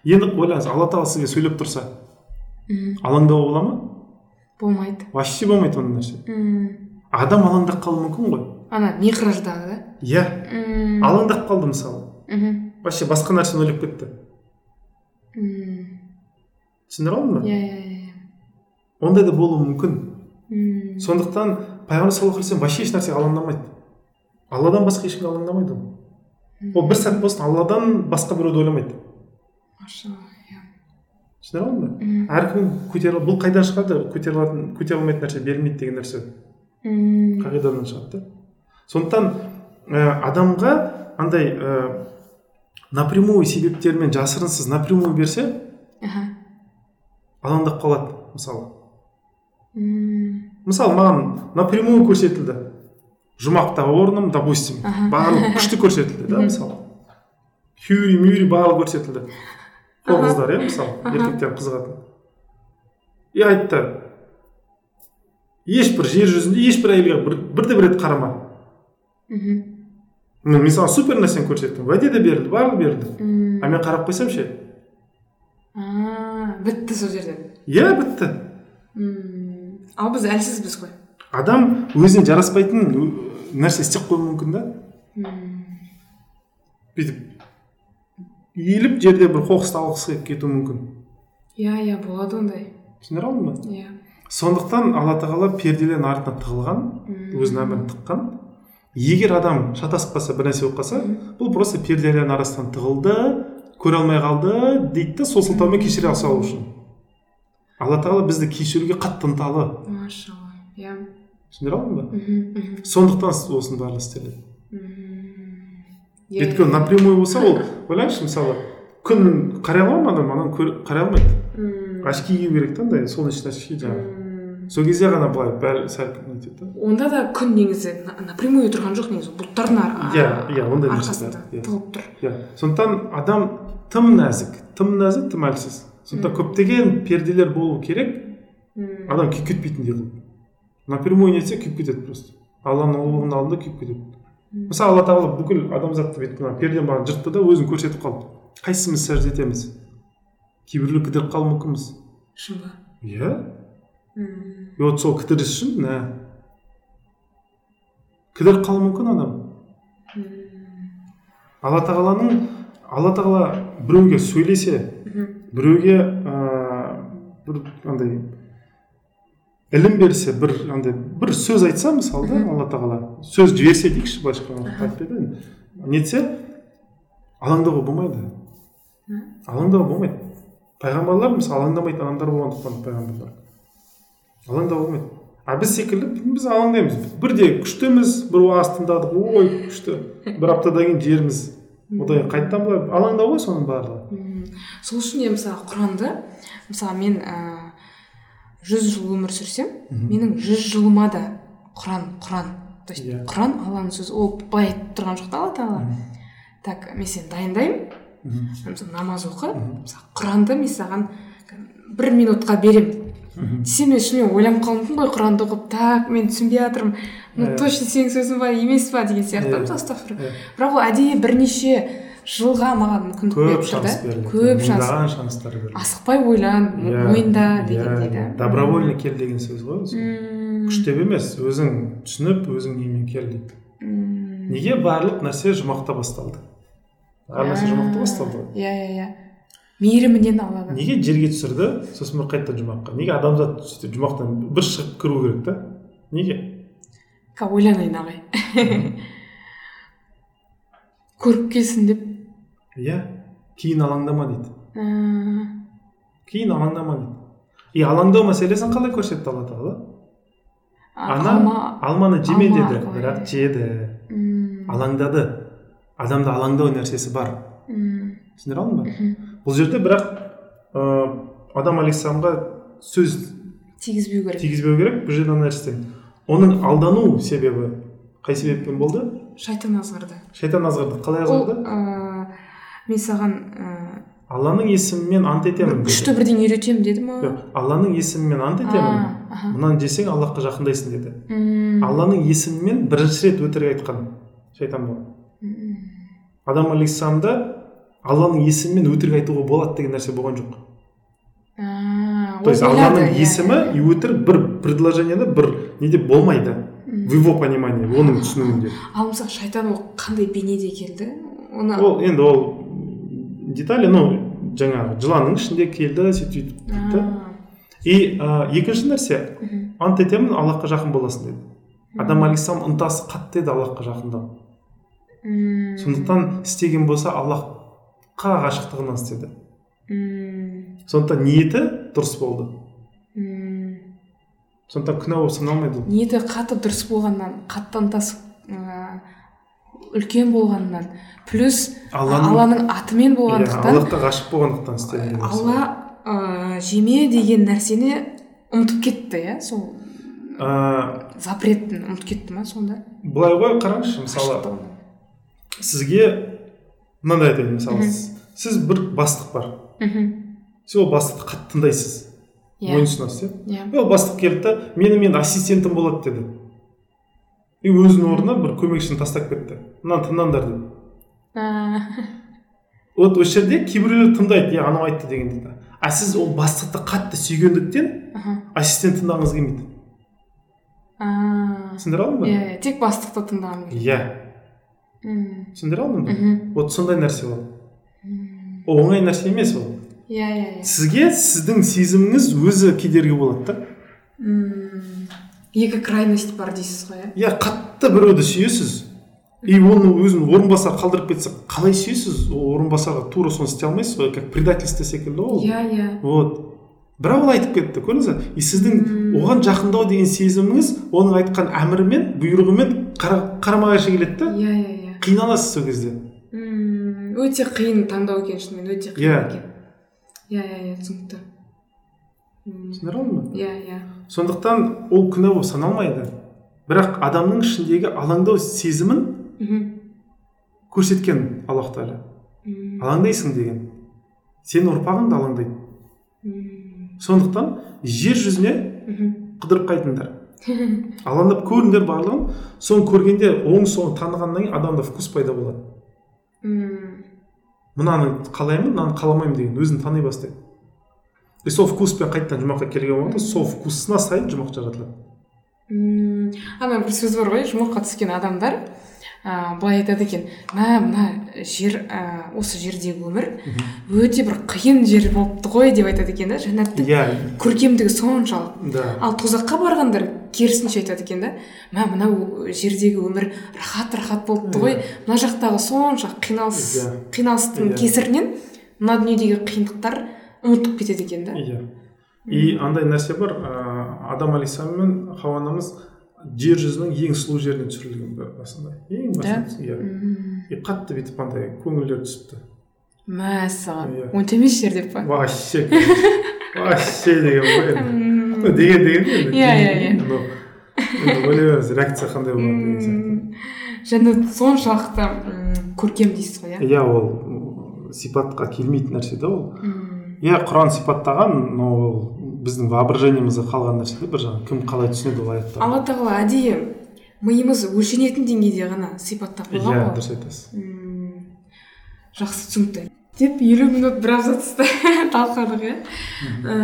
енді ойлаңыз алла тағала сізге сөйлеп тұрса мхм. алаңдау бола ма? Болмайды. Вообще болмайды ондай нәрсе. М, адам алаңдап қалуы мүмкін ғой. Ана миқраждағы да? Иә. Алаңдап қалды мысалы. Мхм, вообще басқа нәрсені ойлап кетті. М, түсіндіре алдым ба? Иә иә иә ондай да болуы мүмкін. М, сондықтан пайғамбар саллаллаху алейхи вассалам вообще еш нәрсеге алаңдамайды. Алладан басқа ешкімге алаңдамайды ол ол бір сәт болсын алладан басқа біреуді ойламайды. Машалла иә. Түсіндіре алдым ба әркім көтере бұл қайдан шығады? Көтере алатын көтере алмайтын нәрсе берілмейді деген нәрсе. М, қағидадан шығады да. Сондықтан ә, адамға андай ә, напрямую себептермен жасырынсыз напрямую берсе аха. алаңдап қалады мысалы. Мысалы маған напрямую көрсетілді. Жұмақтағы орным допустим барлық күшті көрсетілді да мысалы. Хюри мюри барлығы көрсетілді. Ол Аха. қыздар иә мысалы еркектер қызығатын. И айтты ешбір жер жүзінде ешбір әйелге бір, бірде бір рет қарама. Мхм мен саған супер нәрсені көрсеттім. Уәде де берілді барлығы берілді. А мен қарап қойсам ше? А, бітті сол жерден. Иә бітті. Ал біз әлсізбіз ғой адам өзіне жараспайтын нәрсе істеп қоюы мүмкін да? Бүйтіп иіліп жерде бір қоқысты алғысы келіп кетуі мүмкін. Иә иә болады ондай. Түсіндіре алдым ба? Иә. Сондықтан алла тағала перделердің артына тығылған өзінің әмірін тыққан. Егер адам шатасып қалса бір нәрсе болып қалса бұл просто перделердің арасынан тығылды көре алмай қалды дейді да сол сылтаумен кешіре салу үшін. Алла тағала бізді кешіруге қатты ынталы. Машалла иә. Түсіндіре алдым ба мхм сондықтан осының барлығы істеледі өйткені иә. напрямую болса ол ойлаңызшы мысалы күн қарай ала ма адам? Ананы қарай алмайды. Очки кию керек та андай солнечный очки жаңағы. Сол кезде ғана былай бәрі сәл нетеді да. Онда да күн негізі на- напрямую тұрған жоқ негізі бұлттардың ар- Иә, иә, ондай арқасында иә. тығылып тұр. Иә сондықтан адам тым нәзік тым нәзік тым әлсіз. Сондықтан көптеген перделер болу керек. Адам күйіп кетпейтіндей қылып. Напрямую нетсе күйіп кетеді просто. Алланың ұлылығының алдында күйіп кетеді. Мысалы алла тағала бүкіл адамзатты бүйтіп мына пердені маған жыртты да өзін көрсетіп қалды. Қайсымыз сәжде етеміз? Кейбіреулер кідіріп қалуы мүмкінбіз. Шын ба иә и вот сол кідіріс үшін мә кідіріп қалуы мүмкін адам. Алла тағаланың алла тағала біреуге сөйлесе біреуге ыыы бір андай ілім берсе бір андай бір сөз айтса мысалы да алла тағала сөз жіберсе дейікші былайша айтқанда нетсе алаңдауға болмайды. Алаңдауға болмайды. Пайғамбарлар мысалы алаңдамайтын адамдар болғандықтан пайғамбарлар. Алаңдауға болмайды. А біз секілді біз алаңдаймыз. Бірде күштіміз бір уағыз тыңдадық ой күшті. Бір аптадан кейін жеріміз одан кейін қайтадан былай алаңдау ғой соның барлығы. Сол үшін де мысалы құранды мысалы мен ыыы жүз жыл өмір сүрсем менің жүз жылыма да құран құран. То есть Иә. құран алланың сөзі ол былай айтып тұрған жоқ та алла тағала. Так мен сені дайындаймын. Мысалы намаз оқы. Мысалы құранды мен саған бір минутқа беремін десем мен шынымен ойланып қалуым мүмкін ғой құранды оқып. Так мен түсінбей жатырмын. Ну Иә. точно сенің сөзің ба емес па деген сияқты. Мысалы. Иә. бірақ ол әдейі бірнеше жылға маған мүмкіндік көп шанс да? беріледі. Көп шанс. Мыңдаған шанстар асықпай ойлан Иә, мойында иә, дегендей да добровольно кел деген сөз ғой М, күштеп емес өзің түсініп өзің немен кел дейді неге барлық нәрсе жұмақта басталды? Барлық нәрсе жұмақта басталды ғой. иә иә иә. Мейірімінен алады. Неге жерге түсірді сосын барып қайтадан жұмаққа? Неге адамзат сөйтіп жұмақтан бір шығып кіру керек та? Неге? Ойланайын ағай көріп келсін деп иә кейін алаңдама дейді кейін алаңдама дейді и алаңдау мәселесін қалай көрсетті алла тағала ана алма алманы жеме деді бірақ жеді алаңдады адамда алаңдау нәрсесі бар түсіндіре алдым ба бұл жерде бірақ ыыы адам алейхисаламға сөз тигізбеу керек тигізбеу керек бұл жерде ана нәрседен оның алдану себебі қай себеппен болды шайтан азғырды шайтан азғырды қалай азғырды мен саған ә, алланың есімімен ант етемін күшті бірдеңе үйретемін деді ма Жоқ, алланың есімімен ант етемін мынаны жесең аллахқа жақындайсың деді М, алланың есімімен бірінші рет өтірік айтқан шайтан м, адам алейхисаламда алланың есімімен өтірік айтуға болады деген нәрсе болған жоқ то есть алланың иә, есімі иә. и өтірік бір предложениеде бір неде болмайды в его понимании оның түсінігінде ал мысалы шайтан ол қандай бейнеде келді оны ол енді ол детали ну жаңағы жыланның ішінде келді сөйтіп сөйтіп дейді и ә, екінші нәрсе ант етемін аллахқа жақын боласың деді. Адам алейхисалам ынтасы қатты еді аллахқа жақындау. М, сондықтан істеген болса аллахқа ғашықтығынан істеді. Сондықтан ниеті дұрыс болды. Сондықтан күнә болып саналмайды. Ол ниеті қатты дұрыс болғаннан қатты ынтасы ә, үлкен болғанынан плюс алланың алланың атымен иә, болғандықтан аллахқа ғашық болғандықтан істеген алла ә, жеме деген нәрсені ұмытып кетті иә сол. Ә, запретін ұмытып кетті ма сонда? Былай ғой қараңызшы мысалы сізге мынандай айтайын мысалы сіз бір бастық бар. Мхм сіз ол бастықты қатты тыңдайсыз. Иә. Мойынсұнасыз иә. Иә ол бастық келді да мені менің ассистентім болады деді. И өзінің орнына бір көмекшісін тастап кетті. Мынаны тыңдаңдар деді. А, вот осы жерде кейбіреулер тыңдайды иә анау айтты деген дейді а сіз ол бастықты қатты сүйгендіктен ассистент тыңдағыңыз келмейді А, түсіндіре алдым ба? Иә иә тек бастықты тыңдағым келеді. Иә. Түсіндіре алдым ба? Вот сондай нәрсе ол. Ол оңай нәрсе емес ол. Иә иә иә. Сізге сіздің сезіміңіз өзі кедергі болады да. Екі крайность бар дейсіз ғой иә? Иә қатты біреуді сүйесіз. И оны өзін орынбасар қалдырып кетсе қалай сүйесіз? Ол орынбасарға тура соны істей алмайсыз ғой как предательство секілді ғой ол. Иә иә. Вот. Бірақ ол айтып кетті көрдіңіз ба и сіздің оған жақындау деген сезіміңіз оның айтқан әмірімен бұйрығымен қара- қарама қайшы келеді да? Иә иә иә. Қиналасыз сол кезде. М, өте қиын таңдау екен шынымен өте қиын Иә. екен. Иә иә иә түсінікті. М, түсіндіре алдым ба иә иә. Сондықтан ол күнә болып саналмайды. Бірақ адамның ішіндегі алаңдау сезімін мхм. көрсеткен аллах тағала. Алаңдайсың деген. Сенің ұрпағың да алаңдайды. Сондықтан жер жүзіне қыдырып қайтыңдар. Алаңдап көріңдер барлығын. Соны көргенде оң солын танығаннан кейін адамда вкус пайда болады. М, мынаны қалаймын мынаны қаламаймын деген өзін тани бастайды. И сол вкуспен қайтадан жұмаққа келген уақытта сол вкусына сай жұмақ жаратылады м. ана бір сөз бар ғой жұмаққа түскен адамдар ә, былай айтады екен мә мына жер ә, осы жердегі өмір өте бір қиын жер болыпты ғой деп айтады екен да жәннаттың иә көркемдігі соншалық да ал тозаққа барғандар керісінше айтады екен да мә мынау жердегі өмір рахат рахат болыпты ғой мына жақтағы сонша қиналыс қиналыстың кесірінен мына дүниедегі қиындықтар ұмытып кетеді екен да. Иә. И андай нәрсе бар ыыы адам алейхисалам мен хауа анамыз жер жүзінің ең сұлу жеріне түсірілген ба- басында. Ең басында иә. И қатты бүйтіп андай көңілдері түсіпті. Мәссаған. Иә. он емес жер деп па? Вообще вообще деген ғой енді. Деген деген енді. Иә, иә, иә. ойлай береміз реакция қандай болады деген сияқты. Жәннат соншалықты көркем дейсіз ғой иә? Иә ол сипатқа келмейтін нәрсе да ол. Иә құран сипаттаған но ол біздің воображениемізге қалған нәрсе да бір жағынан кім қалай түсінеді ол аяттарды алла тағала әдейі миымыз өлшенетін деңгейде ғана сипаттап қойған иә ғой. дұрыс айтасыз. Жақсы түсінікті. Деп елу минут бір абзацты талқыладық иә. Ә,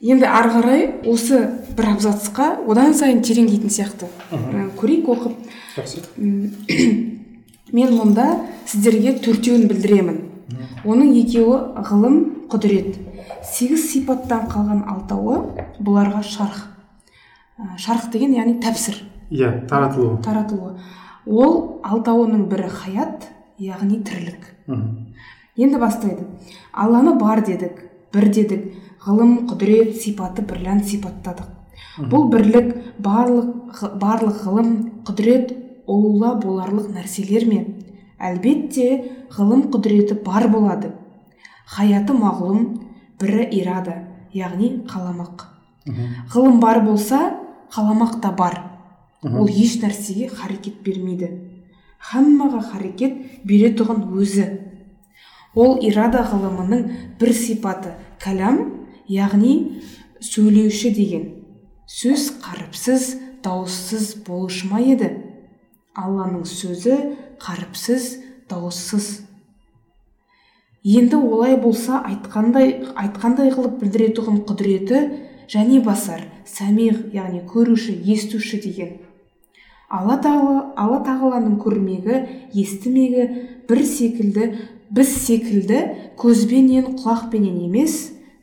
енді ары қарай осы бір абзацқа одан сайын тереңдейтін сияқты. Ә, көрейік оқып. Жақсы. Мен мұнда сіздерге төртеуін білдіремін. Оның екеуі ғылым құдірет. Сегіз сипаттан қалған алтауы бұларға шарх. Ә, шарх деген яғни тәпсір. Иә таратылу таратуы ол алтауының бірі хаят яғни тірлік. Мхм. енді бастайды. Алланы бар дедік бір дедік. Ғылым құдірет сипаты бірлән сипаттадық. Бұл бірлік барлық барлық ғылым құдірет ұлыла боларлық нәрселер ме әлбетте ғылым құдіреті бар болады. Хаяты мағлұм бірі ирада яғни қаламақ. Ғылым бар болса қаламақ та бар. Ол еш нәрсеге харекет бермейді. Хаммаға харекет беретұғын өзі. Ол ирада ғылымының бір сипаты кәләм яғни сөйлеуші деген. Сөз қаріпсіз дауыссыз болушы ма еді? Алланың сөзі қаріпсіз дауыссыз. Енді олай болса айтқандай айтқандай қылып білдіретұғын құдіреті және басар сәмиғ яғни көруші естуші деген. Алла тағала алла тағаланың көрмегі естімегі бір секілді біз секілді көзбенен құлақпенен емес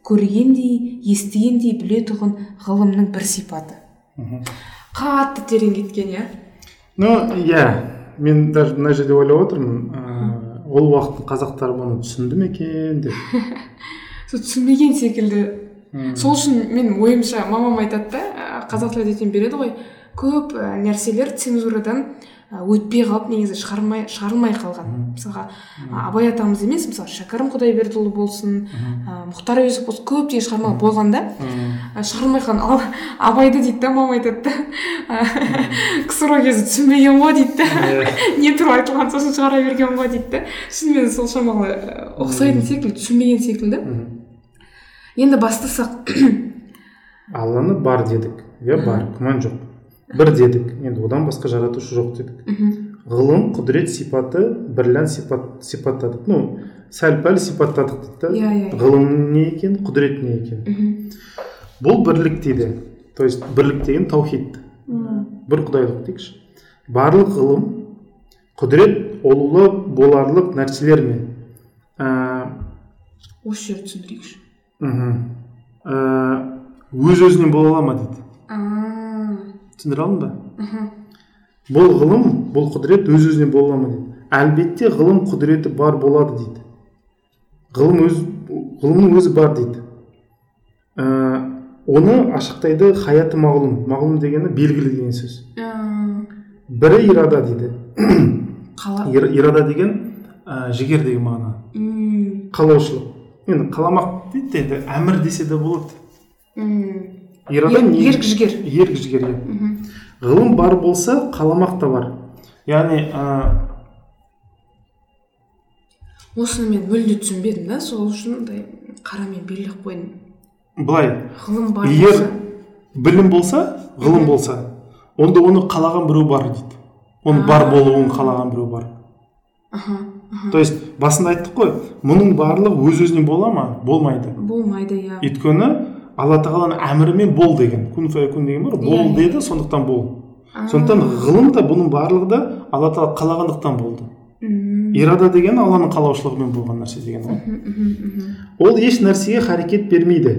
көргендей естігендей білетұғын ғылымның бір сипаты. Мхм. қатты терең кеткен иә? Ну иә. Мен даже мына жерде ойлап отырмын ол уақыттың қазақтары бұны түсінді ме екен деп. Сол түсінбеген секілді. Сол үшін мен ойымша мамам айтады да қазақ тілі береді ғой көп нәрселер цензурадан өтпей қалып негізі шығармай шығарылмай қалған. Мысалға абай атамыз емес мысалы шәкәрім құдайбердіұлы болсын ы мұхтар әуезов болсын көптеген шығармалар болған да. Ы шығарылмай қалған. Ал абайды дейді да мама айтады да. Ксро кезі түсінбеген ғой дейді да. Не туралы айтылған сосын шығара берген ғой дейді да. Шынымен сол шамалы ұқсайтын секілді түсінбеген секілді. Енді бастасақ. Алланы бар дедік. Иә бар. Күмән жоқ. Бір дедік. Енді одан басқа жаратушы жоқ дедік. Ғылым құдірет сипаты бірлән сипат сипаттадық. Ну сәл пәл сипаттадық дейді да Иә, иә, иә. ғылым не екен құдірет не екен? Бұл бірлік дейді. То есть бірлік деген таухид. Бір құдайлық дейікші барлық ғылым құдірет олулы боларлық нәрселер ме ә, осы жерді түсіндірейікші. мхм. ә, өз өзінен бола ала ма дейді А, түсіндіре алдым ба бұл ғылым бұл құдірет өз өзінен бола ма дейді. Әлбетте ғылым құдіреті бар болады дейді. Ғылым өз ғылымның өзі бар дейді. Ә, оны ашықтайды хаяты мағлұм мағлұм дегені белгілі деген сөз. А, бірі ирада дейді. Қала. Ир- ирада деген ә, жігер деген мағына. Қалаушылық. Енді қаламақ дейді де енді әмір десе де болады. Ирада ерік жігер. Ерік жігер иә. Ғылым бар болса қаламақ та бар. Яғни ә, осыны мен мүлде түсінбедім да сол үшін мындай қарамен белгілеп қойдым. былай ғылым бар егер болса. білім болса ғылым болса онда оны қалаған біреу бар дейді. Оның бар болуын қалаған біреу бар. Аха аха. То есть басында айттық қой мұның барлығы өз өзінен бола ма? Болмайды. Болмайды иә. Өйткені алла тағаланың әмірімен бол деген. Күн фаякун деген бар Иә, бол иә. деді сондықтан бол. Сондықтан ғылым да бұның барлығы да алла тағала қалағандықтан болды. Ирада деген алланың қалаушылығымен болған нәрсе деген ғой ол еш нәрсеге харекет бермейді.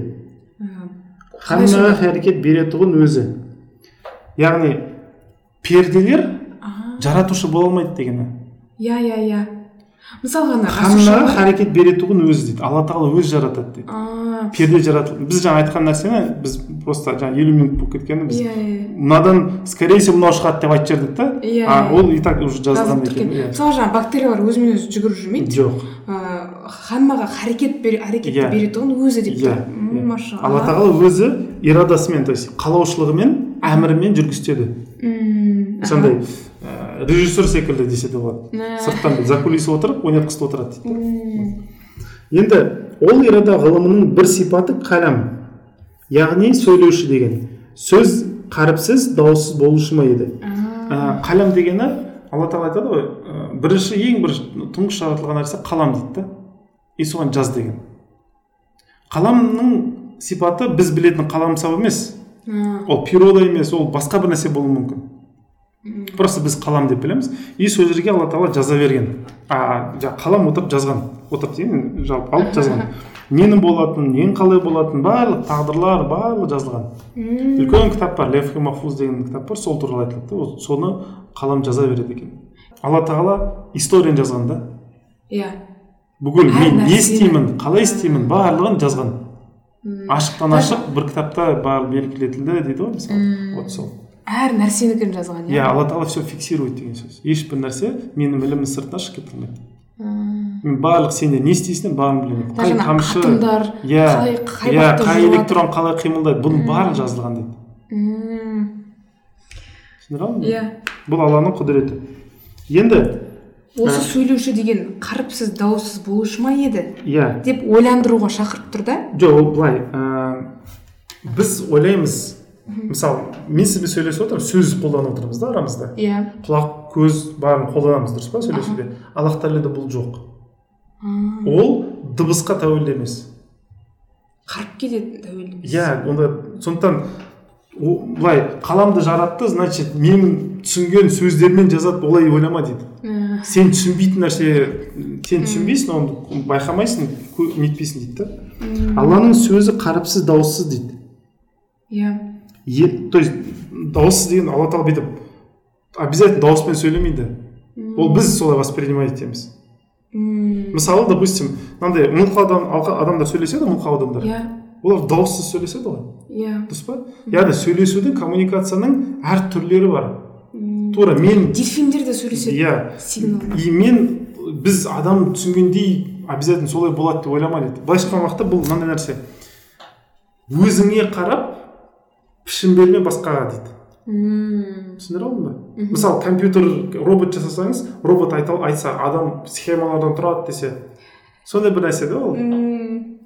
Хаммаға харекет беретұғын өзі. Яғни перделер жаратушы бола алмайды дегені. Иә иә иә. Мысалға ана расушаға- харекет беретұғын өзі дейді. Алла тағала өзі жаратады дейді. А, перде жаратылды. Біз жаңа айтқан нәрсені біз просто жаңа елу минут болып кеткені біз иә иә. мынадан скорее всего мынау шығады деп айтып жібердік та. Иә, а иә. ол и так уже жазылған екен. иә. Мысалы жаңағы бактериялар өзімен өзі жүгіріп жүрмейді. Жоқ. Ә, хаммаға харекет әрекетті беретұғын өзі деп тұр машалла. Алла тағала өзі ирадасымен то есть қалаушылығымен әмірімен жүргізтеді. Сондай режиссер секілді десе де болады сырттан за кулиса отырып ойнатқызып отырады дейді. Енді ол ирада ғылымының бір сипаты кәләм яғни сөйлеуші деген. Сөз қаріпсіз дауыссыз болушы ма еді? Қалам дегені алла тағала айтады ғой бірінші ең бірінші тұңғыш жаратылған нәрсе қалам дейді да. И соған жаз деген. Қаламның сипаты біз білетін қаламсап емес. Ол природа емес ол басқа бір нәрсе болуы мүмкін. Просто біз қалам деп білеміз. И сол жерге алла тағала жаза берген. А қалам отырып жазған. Отырып деген жалпы алып жазған. Ненің болатынын ненің қалай болатынын барлық тағдырлар барлығы жазылған. Үлкен кітап бар левхи махфуз деген кітап бар сол туралы айтылады соны қалам жаза береді екен. Алла тағала историяны жазған да? Иә. Бүкіл мен не істеймін қалай істеймін барлығын жазған. Ашықтан ашық бір кітапта бар белгілетілді дейді ғой мысалы. Вот сол. Әр нәрсенікін жазған иә? Алла тағала все фиксирует деген сөз. Ешбір нәрсе менің ілімім сыртына шығып кете алмайды мен барлық сенде не істейсің барлығын білемін. Ана атомдар иә қай иә қай электрон қалай қимылдайды? Бұның барлығы жазылған дейді. Түсіндіре алдың ба иә. Бұл алланың құдіреті. Енді осы сөйлеуші деген қаріпсіз дауыссыз болушы ма еді? Иә. Деп ойландыруға шақырып тұр да? Жоқ ол былай ә, біз ойлаймыз мысалы мен сізбен сөйлесіп отырмын сөз қолданып отырмыз да арамызда иә құлақ көз барын қолданамыз дұрыс па сөйлесуде аллах тағалада бұл жоқ ол дыбысқа тәуелді емес қарып кетеді тәуелді емес. иә онда сондықтан былай қаламды жаратты значит менің түсінген сөздермен жазады олай ойлама дейді сен түсінбейтін нәрсе сен түсінбейсің оны байқамайсың нетпейсің дейді да алланың сөзі қаріпсіз дауыссыз дейді иә Е- то есть дауыссыз деген алла тағала бүйтіп обязательно дауыспен сөйлемейді. Ол біз солай воспринимать етеміз. Мысалы допустим мынандай мылқау адам, адамдар сөйлеседі мылқау адамдар. Иә. Олар дауыссыз сөйлеседі ғой. Иә. Дұрыс па? Яғни сөйлесудің коммуникацияның әр түрлері бар. М, тура мен дельфиндер жерде сөйлеседі. Иә. И мен біз адам түсінгендей обязательно солай болады деп ойлама дейді былайша айтқан уақытта бұл мынандай нәрсе. Өзіңе қарап пішін берме басқаға дейді. Мм. Түсіндіре алдым ба? Мысалы компьютер робот жасасаңыз робот айта, айтса адам схемалардан тұрады десе сондай бір нәрсе да ол. Мм.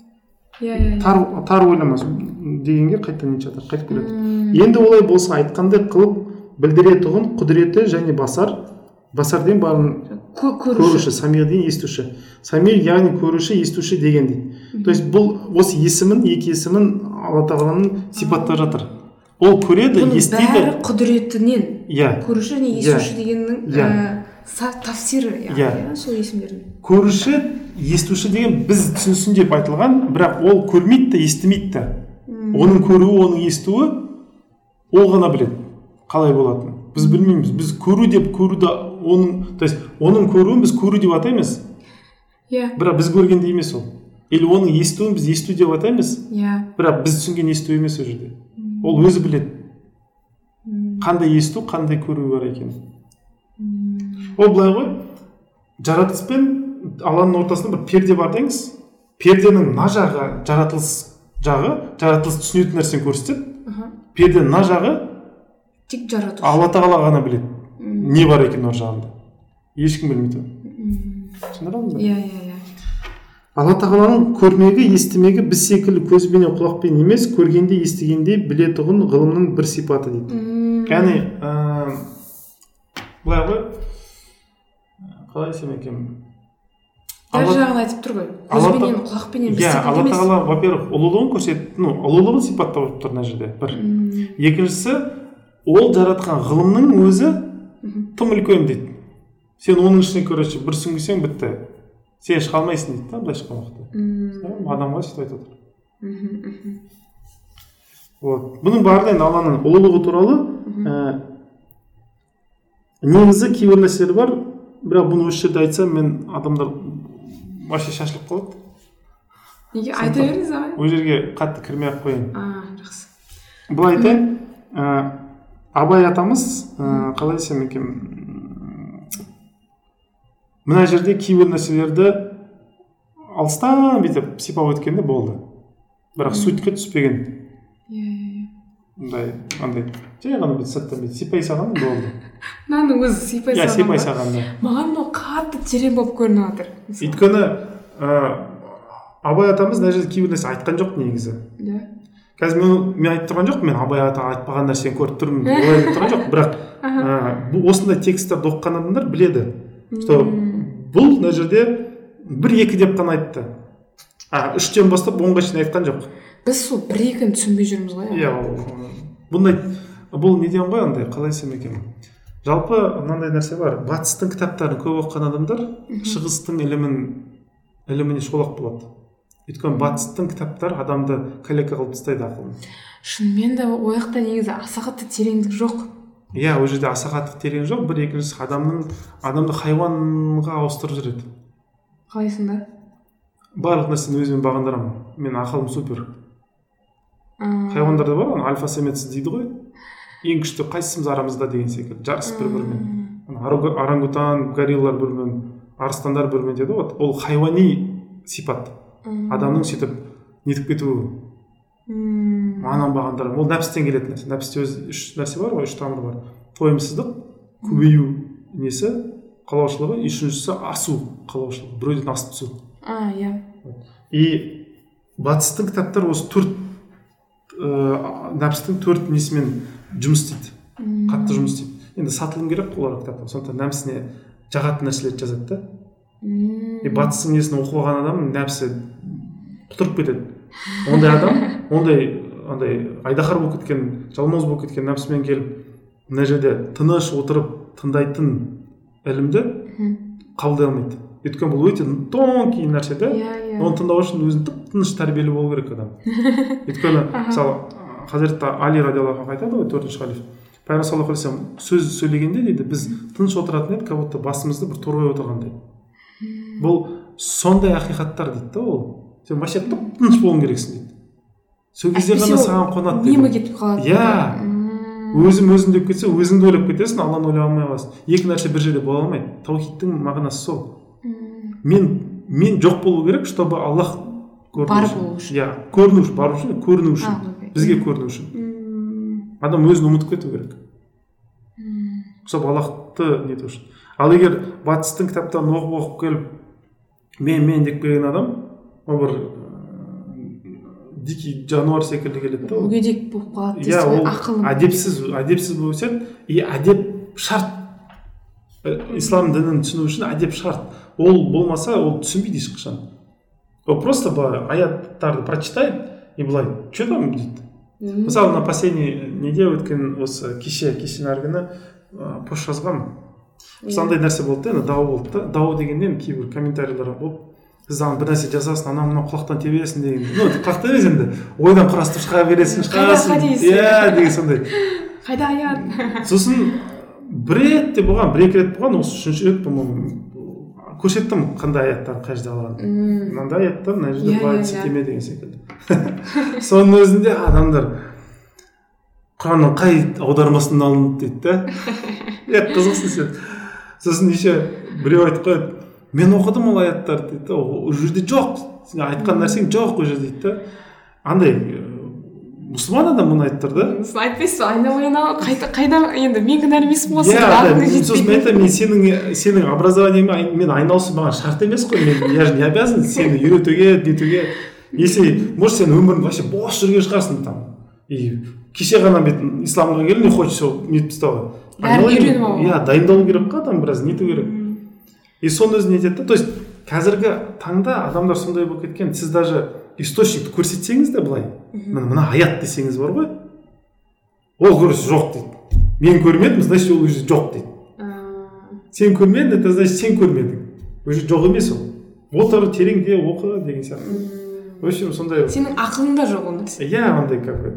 Иә иә тар тар ойламас. Дегенге қайтадан нете жатыр? Қайтып келеді. Енді олай болса айтқандай қылып білдіретұғын құдіреті және басар. Басар деген барын Кө- көруші. көруші самир деген естуші. Самир яғни көруші естуші деген дейді. То есть бұл осы есімін екі есімін алла тағаланың сипаттап жатыр. Ол көреді бұның бәрі естиді құдіретінен иә. көруші және Иә. естуші дегеннің Иә. ә, са- тафсирі Иә. иә сол есімдердің. Көруші естуші деген біз түсінсін деп айтылған бірақ ол көрмейді да естімейді да оның көруі оның естуі ол ғана біледі қалай болатынын. Біз білмейміз. Біз көру деп көруді оның то есть оның көруін біз көру деп атаймыз. Иә. Бірақ біз көргендей емес ол. Или оның естуін біз есту деп атаймыз. Иә. Бірақ біз түсінген есту емес ол жерде. Ол өзі біледі. Қандай есту қандай көру бар екенін. Ол былай ғой. Жаратылыс пен алланың ортасында бір перде бар деңіз. Перденің мына жағы жаратылыс жағы жаратылыс түсінетін нәрсені көрсетеді. Перденің мына жағы тек жаратушы. Алла тағала ғана біледі. Не бар екенін ар жағында. Ешкім білмейді оны. Түсіндіре алдым ба? Иә иә алла тағаланың көрмегі естімегі біз секілді көзбен құлақпен емес көргенде естігенде білетұғын ғылымның бір сипаты дейді. Яғни ыыы былай ғой. Қалай десем екен? Әр жағын айтып тұр ғой. Алла көзбенен құлақпенен иә алла тағала во первых ұлылығын көрсет ну ұлылығын сипаттап отыр мына жерде бір. Екіншісі ол жаратқан ғылымның өзі тым үлкен дейді. Сен оның ішіне короче бір сүңгісең бітті. Сен шыға алмайсың дейді да былайша айтқан уақытта. Мм. адамға сөйтіп айтып отыр. Вот. Бұның барлығы енді алланың ұлылығы туралы ә, негізі кейбір нәрселер бар. Бірақ бұны осы жерде айтсам мен адамдар вообще шашылып қалады. Неге айта беріңіз ағай ол жерге қатты кірмей ақ қояйын. А жақсы. Былай айтайын ә, абай атамыз ә, қалай десем екен? Мына жерде кейбір нәрселерді алыстан бүйтіп сипап өткенде болды. Бірақ сутьқа түспеген. Иә иә иә. Мындай андай. Жай ғана бүйтіп сырттан бүйтіп сипай салған болды. Мынаның өзі сипай иә сипай салған да маған мынау қатты терең болып көрініп жатыр өйткені абай атамыз мына жерде кейбір нәрсе айтқан жоқ негізі. Иә. Қазір мен мен айтып тұрған жоқпын мен абай ата айтпаған нәрсені көріп тұрмын олай деп тұрған жоқ бірақ ә, осындай тексттерді оқыған адамдар біледі. Что бұл мына жерде бір екі деп қана айтты. А үштен бастап онға шейін айтқан жоқ. Біз сол бір екіні түсінбей жүрміз ғой иә бұндай бұл неден ғой андай қалай десем екен? Жалпы мынандай нәрсе бар. Батыстың кітаптарын көп оқыған адамдар шығыстың ілімін іліміне шолақ болады. Өйткені батыстың кітаптары адамды калека қылып тастайды ақылын. Шынымен де ол жақта негізі аса қатты тереңдік жоқ. Иә ол жерде аса қатты терең жоқ. Бір екіншісі адамның адамды хайуанға ауыстырып жібереді қалайсың да барлық нәрсені өзімен бағындырамын. Мен ақылым супер. Хайуандарда бар ғой альфа самец дейді ғой. Ең күшті қайсымыз арамызда деген секілді. Жарысып бір бірімен орангутан гориллалар бір бірімен арыстандар бір бірімен деді ғой. Ол хайуани сипат. Адамның сөйтіп нетіп кетуі. Бағындырамын ол нәпістен келетін нәрсе. Нәпісте өзі үш нәрсе бар ғой үш тамыр бар. Тойымсыздық көбею несі? Қалаушылығы үшіншісі асу қалаушылығы. Біреуден асып түсу. А иә. И батыстың кітаптары осы төрт ыыы нәпістің төрт несімен жұмыс істейді. Қатты жұмыс істейді. Енді сатылым керек қой оларға кітаптар. Сондықтан нәпсісіне жағатын нәрселерді жазады да. И батыстың несін оқып алған адам нәпсі құтырып кетеді. Ондай адам ондай андай айдаһар болып кеткен жалмауыз болып кеткен нәпсімен келіп мына жерде тыныш отырып тыңдайтын ілімді қабылдай алмайды. Өйткені бұл өте тонкий нәрсе да иә иә. Оны тыңдау үшін өзін тып тыныш тәрбиелі болу керек адам. Өйткені мысалы хазіреті али радиаллаху айтады ғой төртінші халиф. Пайғамбар саллаллаху алейхи вассалам сөз сөйлегенде дейді біз тыныш отыратын едік как будто басымызды бір торғай отырғандай бұл сондай ақиқаттар дейді да ол. Сен вообще тып тыныш болуың керексің дейді. Сол кезде ғана саған қонады немі дейді кетіп қалады. Иә. Өзім өзім деп кетсе өзіңді ойлап кетесің алланы ойлай алмай қаласың. Екі нәрсе бір жерде бола алмайды таухидтың мағынасы сол. Мен мен жоқ болу керек чтобы аллах бар болу үшін. Иә көріну үшін бару үшін көріну үшін. Бізге көріну үшін. Адам өзін ұмытып кету керек. Чтобы аллахты нету үшін. Ал егер батыстың кітаптарын оқып оқып келіп мен мен деп келген адам ол бір дикий жануар секілді келеді да ол мүгедек болып қалады иә дейсіз ғой ол ақылы әдепсіз әдепсіз болып өседі и әдеп шарт ислам дінін түсіну үшін әдеп шарт ол болмаса ол түсінбейді ешқашан ол просто былай аяттарды прочитает и былай че там дейді мысалы мына последний неде өткен осы кеше кеше нәргі күні пост жазғанмын андай нәрсе болды да енді дау болды да дау дегенде енді кейбір комментарийлер болды сіз ана бір нәрсе жазасың анау мынау құлақтан тебесің деген. Ну құлақта емес енді. Ойдан құрастырып шыға бересің шығасың иә деген сондай. Қайда аят сосын бір рет те болған бір екі рет болған осы үшінші рет по моему көрсеттім қандай аяттарды қай жерде алғанын. Мынандай аяттар мына жерде Иә, былай иә, сілтеме деген секілді. Соның өзінде адамдар құранның қай аудармасынан алынды дейді да е қызықсың сен. Сосын еще біреу айтып қояды мен оқыдым ол аяттарды дейді да ол жерде жоқ. Сен айтқан нәрсең жоқ ол жерде дейді да андай ә, мұсылман адам мұны айтып тұр да? Сіз айтпайсыз ба? Айналайын қайда қайда? Енді мен кінәлі емеспін ғой иә сосын мен айтамын мен сенің сенің образованиемен мен айналысу маған шарт емес қой. Мен я же не обязан сені үйретуге нетуге. Если может сен өміріңді вообще бос жүрген шығарсың там. И кеше ғана бет исламға келдің и хочешь нетіп тастауға. Бәрін үйреніп алу. иә дайындалу керек қой адам біраз нету керек. И соның өзін нетеді да. То есть қазіргі таңда адамдар сондай болып кеткен. Сіз даже источникті көрсетсеңіз де былай. Міне мына аят десеңіз бар ғой. Ол көріс жоқ дейді. Мен көрмедім значит ол уже жоқ дейді. Сен көрмедің это значит сен көрмедің. Уже жоқ емес ол. Отыр тереңде оқы деген сияқты. В общем сондай сенің ақылыңда жоқ ол нәрсе. Иә андай как бы.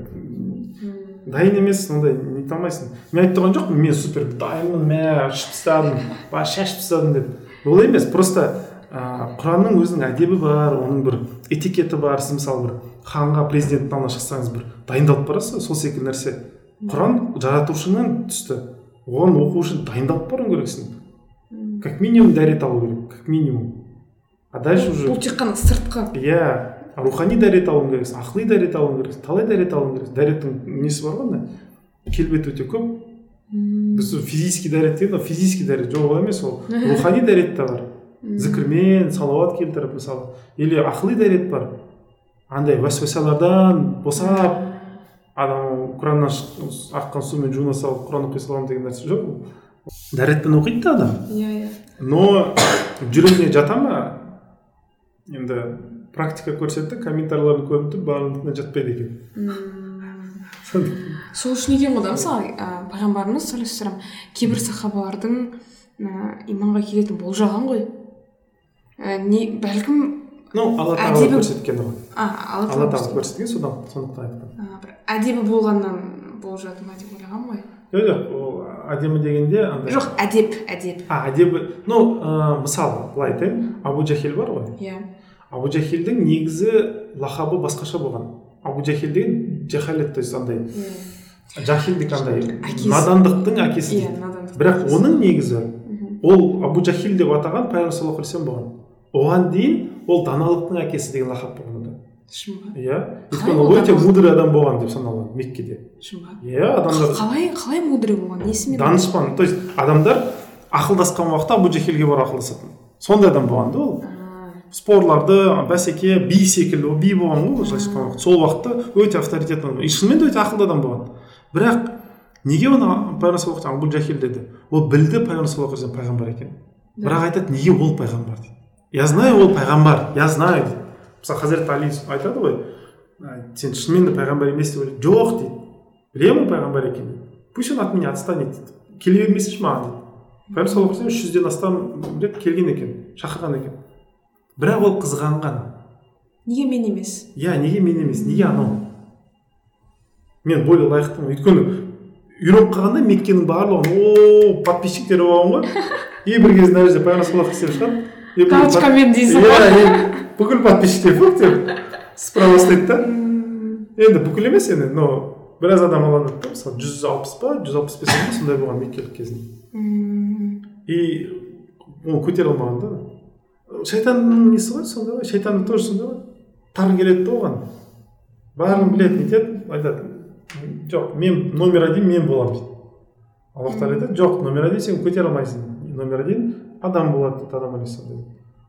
Дайын емес ондай нете алмайсың мен айтып тұрған жоқпын мен супер дайынмын мә ішіп тастадым шашып тастадым деп. Олай емес просто ә, құранның өзінің әдебі бар оның бір этикеті бар сіз мысалы бір ханға президенттің алдына шықсаңыз бір дайындалып барасыз сол секілді нәрсе. Құран жаратушыңнан түсті. Оған оқу үшін дайындалып баруың керексің. Как минимум дәрет алу керек как минимум. А дальше уже бұл тек қана сыртқы. Иә рухани дәрет алуың керексің ақыли дәрет алуың керексің талай дәрет алуың керексің. Дәреттің несі бар ғой келбеті өте көп біз сол физический дәрет деген ол физический дәрет жоқ ол емес ол. Рухани дәрет те бар. Зікірмен салауат келтіріп мысалы. Или ақыли дәрет бар. Андай уәсуасалардан босап адам құраннан аққан сумен жуына салып құран оқи саламын деген нәрсе жоқ ол. Дәретпен оқиды да адам. Иә иә. Но жүрегіне жата ма? Енді практика көрсетті комментарийлерді көріп тұр барлығына жатпайды екен. Сол үшін екен ғой да мысалы ә, пайғамбарымыз саллаллаху кейбір сахабалардың ә, иманға келетінін болжаған ғой. Ә, не бәлкім ну алла тағала Әдебі- көрсеткен ғой. А алла алла тағала көрсеткен. содан сондықтан айтқан бір әдебі болғаннан болжады ма деп ойлағанмын ғой. Жоқ жоқ ол әдемі дегенде андай жоқ әдеп әдеп. А әдебі ну ә, мысалы былай айтайын. Абу жахил бар ғой. Иә. Абу жахилдің негізі лақабы басқаша болған. Абу жахил деген жахалет то есть андай жахилдік андай надандықтың әкесі иә дейді. бірақ оның негізі ол абу жахил деп атаған пайғамбар саллаллаху алейхи вассалам болған. Оған дейін ол даналықтың әкесі деген лақап болған онда шын ба? Иә. Өйткені ол өте мудрый адам болған деп саналған меккеде. Шын ба? Иә адамдар қалай қалай мудрый болған? Несімен данышпан. То есть адамдар ақылдасқан уақытта абу жахилге барып ақылдасатын. Сондай адам болған да ол. Спорларды бәсеке би секілді ол би болған ғой уақытта сол уақытта өте авторитетті адам и шынымен де өте ақылды адам болған. Бірақ неге оны пайғамбар абу жахил деді? Ол білді пайғамбар пайғамбар екенін бірақ айтады неге ол пайғамбар дейді? Я знаю ол пайғамбар я знаю дейді. Мысалы хазірет али айтады ғой «А, сен шынымен де пайғамбар емес деп ойлайды. Жоқ дейді. Білемін пайғамбар екенін пусть он от меня отстанет дейді. Келе бермесінші маған дейді. Пайғамбар үш жүзден астам рет келген екен шақырған екен. Бірақ ол қызғанған. Неге мен емес? Иә неге мен емес? Неге анау? Мен более лайықтымын. Өйткені үйреніп қалғанда меккенің барлығын о подписчиктері болған ғой и бір кезде мына жерде пайғамбар саллаллаху алейхи шығады галочкамен дейсің иә ғой и бүкіл подписчиктер фу деп справа ұстайды да. Енді бүкіл емес енді но біраз адам алынады да мысалы жүз алпыс па жүз алпыс бес па сондай болған меккелік кезінде. И оны көтере алмаған да. Шайтанның несі ғой сондай ғой шайтанның тоже сондай ғой тар келеді да оған бәрін біледі нетеді айтады жоқ мен номер один мен боламын дейді аллах тағала айтады жоқ номер один сен көтере алмайсың номер один адам болады дейді адам алейхисалам дейді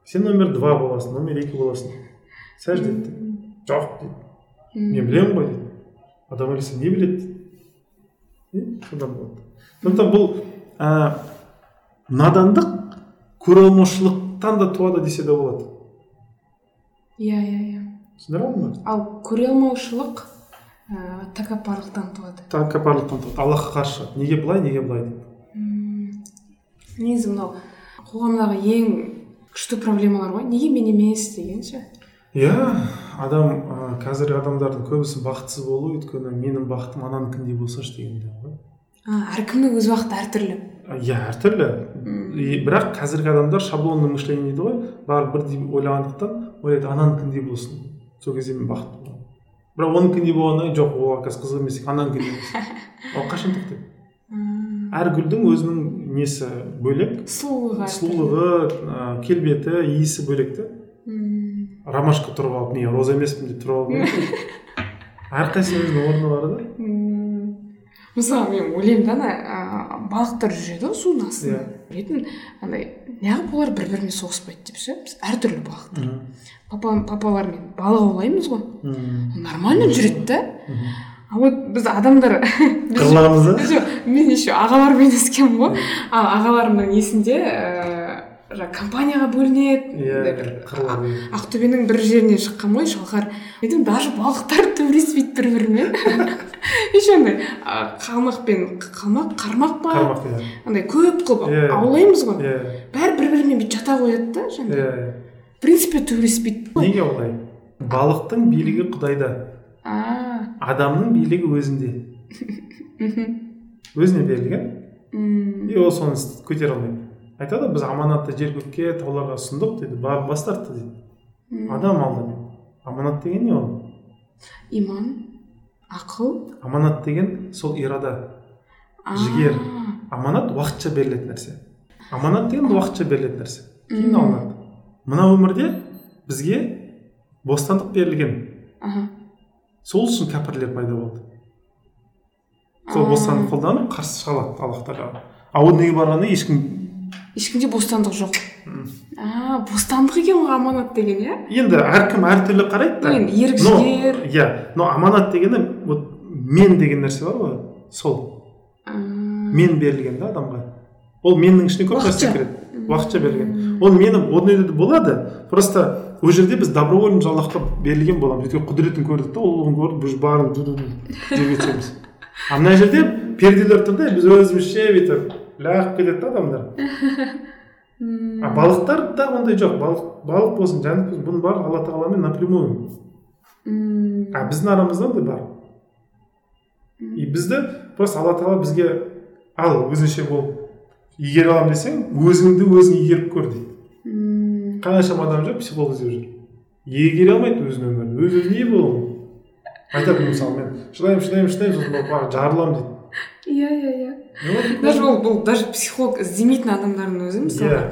сен номер два боласың номер екі боласың сәжде ет дейді жоқ дейді мен білемін ғой дейді адам алейхисалам не біледі дейді и содан болады сондықтан бұл ә, надандық көре алмаушылықтан да туады десе де болады иә иә иә түсіндіре алдым ба ал көре алмаушылық ыыы тәкаппарлықтан туады тәкаппарлықтан туады аллахқа қарсы неге былай неге былай деп негізі мынау қоғамдағы ең күшті проблемалар ғой неге мен емес деген ше иә адам ә, қазіргі адамдардың көбісі бақытсыз болу өйткені менің бақытым ананікіндей болсашы дегенде ғой. А, әркімнің өз уақыты әртүрлі. Иә әртүрлі. И бірақ қазіргі адамдар шаблонный мышление дейді ғой. Бәрі бірдей ойлағандықтан ойлайды ананікіндей болсын сол кезде мен бақытты боламын бірақ оныкіндей болғаннан кейін жоқ ол оказывается қызық емес екен. Ананікіндей болсын ол қашан тоқтайды? Мм. әр гүлдің өзінің несі бөлек? Сұлулығы сұлулығы ә, келбеті иісі бөлек та Мм. ромашка тұрып алып мен роза емеспін деп тұрып алу әрқайсысының өзінің орны бар да. Мысалы мен ойлаймын да ана балықтар жүреді ғой судың астында. Білетін андай неғып олар бір бірімен соғыспайды деп ше? Біз әртүрлі балықтар папа папалармен балық аулаймыз ғой. Нормально жүреді да. А вот біз адамдар қырыламыз да? Жоқ мен еще ағалармен өскенмін ғой. Ал ағаларымның несінде ііі жаңағы компанияға бөлінеді. Иә ақтөбенің бір жерінен шыққан ғой шалқар мен даже балықтар төбелеспейді бір бірімен еще андай а, қалмақпен қалмақ қармақ па? Қармақ иә. Андай көп қылып Иә. аулаймыз ғой. Иә. Бәрі бір бірімен бүйтіп жата қояды да иә жаңағы. иә. в принципе төбелеспейді неге олай? Балықтың билігі құдайда. А. Адамның билігі өзінде. Мхм. Өзіне берілген. М, и ол соны көтере алмайды. Айтады біз аманатты жер көкке тауларға ұсындық дейді барып бас тартты дейді адам алды дейді аманат деген не ол? Иман? Ақыл? Аманат деген сол ирада. А, Жігер. аманат уақытша берілетін нәрсе. Аманат деген уақытша берілетін нәрсе. Кейін алынады мына өмірде бізге бостандық берілген. Аха. Сол үшін кәпірлер пайда болды. Сол А. бостандық қолданып қарсы шыға алады аллах тағала ал ол неге барғанда ешкім ешкімде бостандық жоқ. А бостандық екен ғой аманат деген иә? Енді әркім әртүрлі қарайды да. Енді жігер иә но аманат дегені вот мен деген нәрсе бар ғой сол. Мен берілген да адамға. Ол меннің ішіне көп нәрсе кіреді уақытша берілген. Ол мені ол дүниеде болады. Просто ол жерде біз добровольно аллахқа берілген боламыз. Өйткені құдіретін көрдік та ұлылығын көрдік біз барын деп кетеміз а мына жерде перделер тұр да біз өзімізше бүйтіп лағып кетеді да адамдар. А балықтарда ондай жоқ. Балық балық болсын жәндік болсын бұның барлығы алла тағаламен напрямую а біздің арамызда ондай бар. И бізді просто алла тағала бізге ал өзінше болып игере аламын десең өзіңді өзің игеріп көр дейді. Қаншама адам жүр психолог іздеп жүр. Игере алмайды өзінің өмірін. Өз өзіне ие бола алмайды айтады мысалы мен шыдаймын шыдаймын шыдаймын сосын барып жарыламын дейді. Иә иә иә. Даже ол бұл даже психолог іздемейтін адамдардың өзі мысалы иә.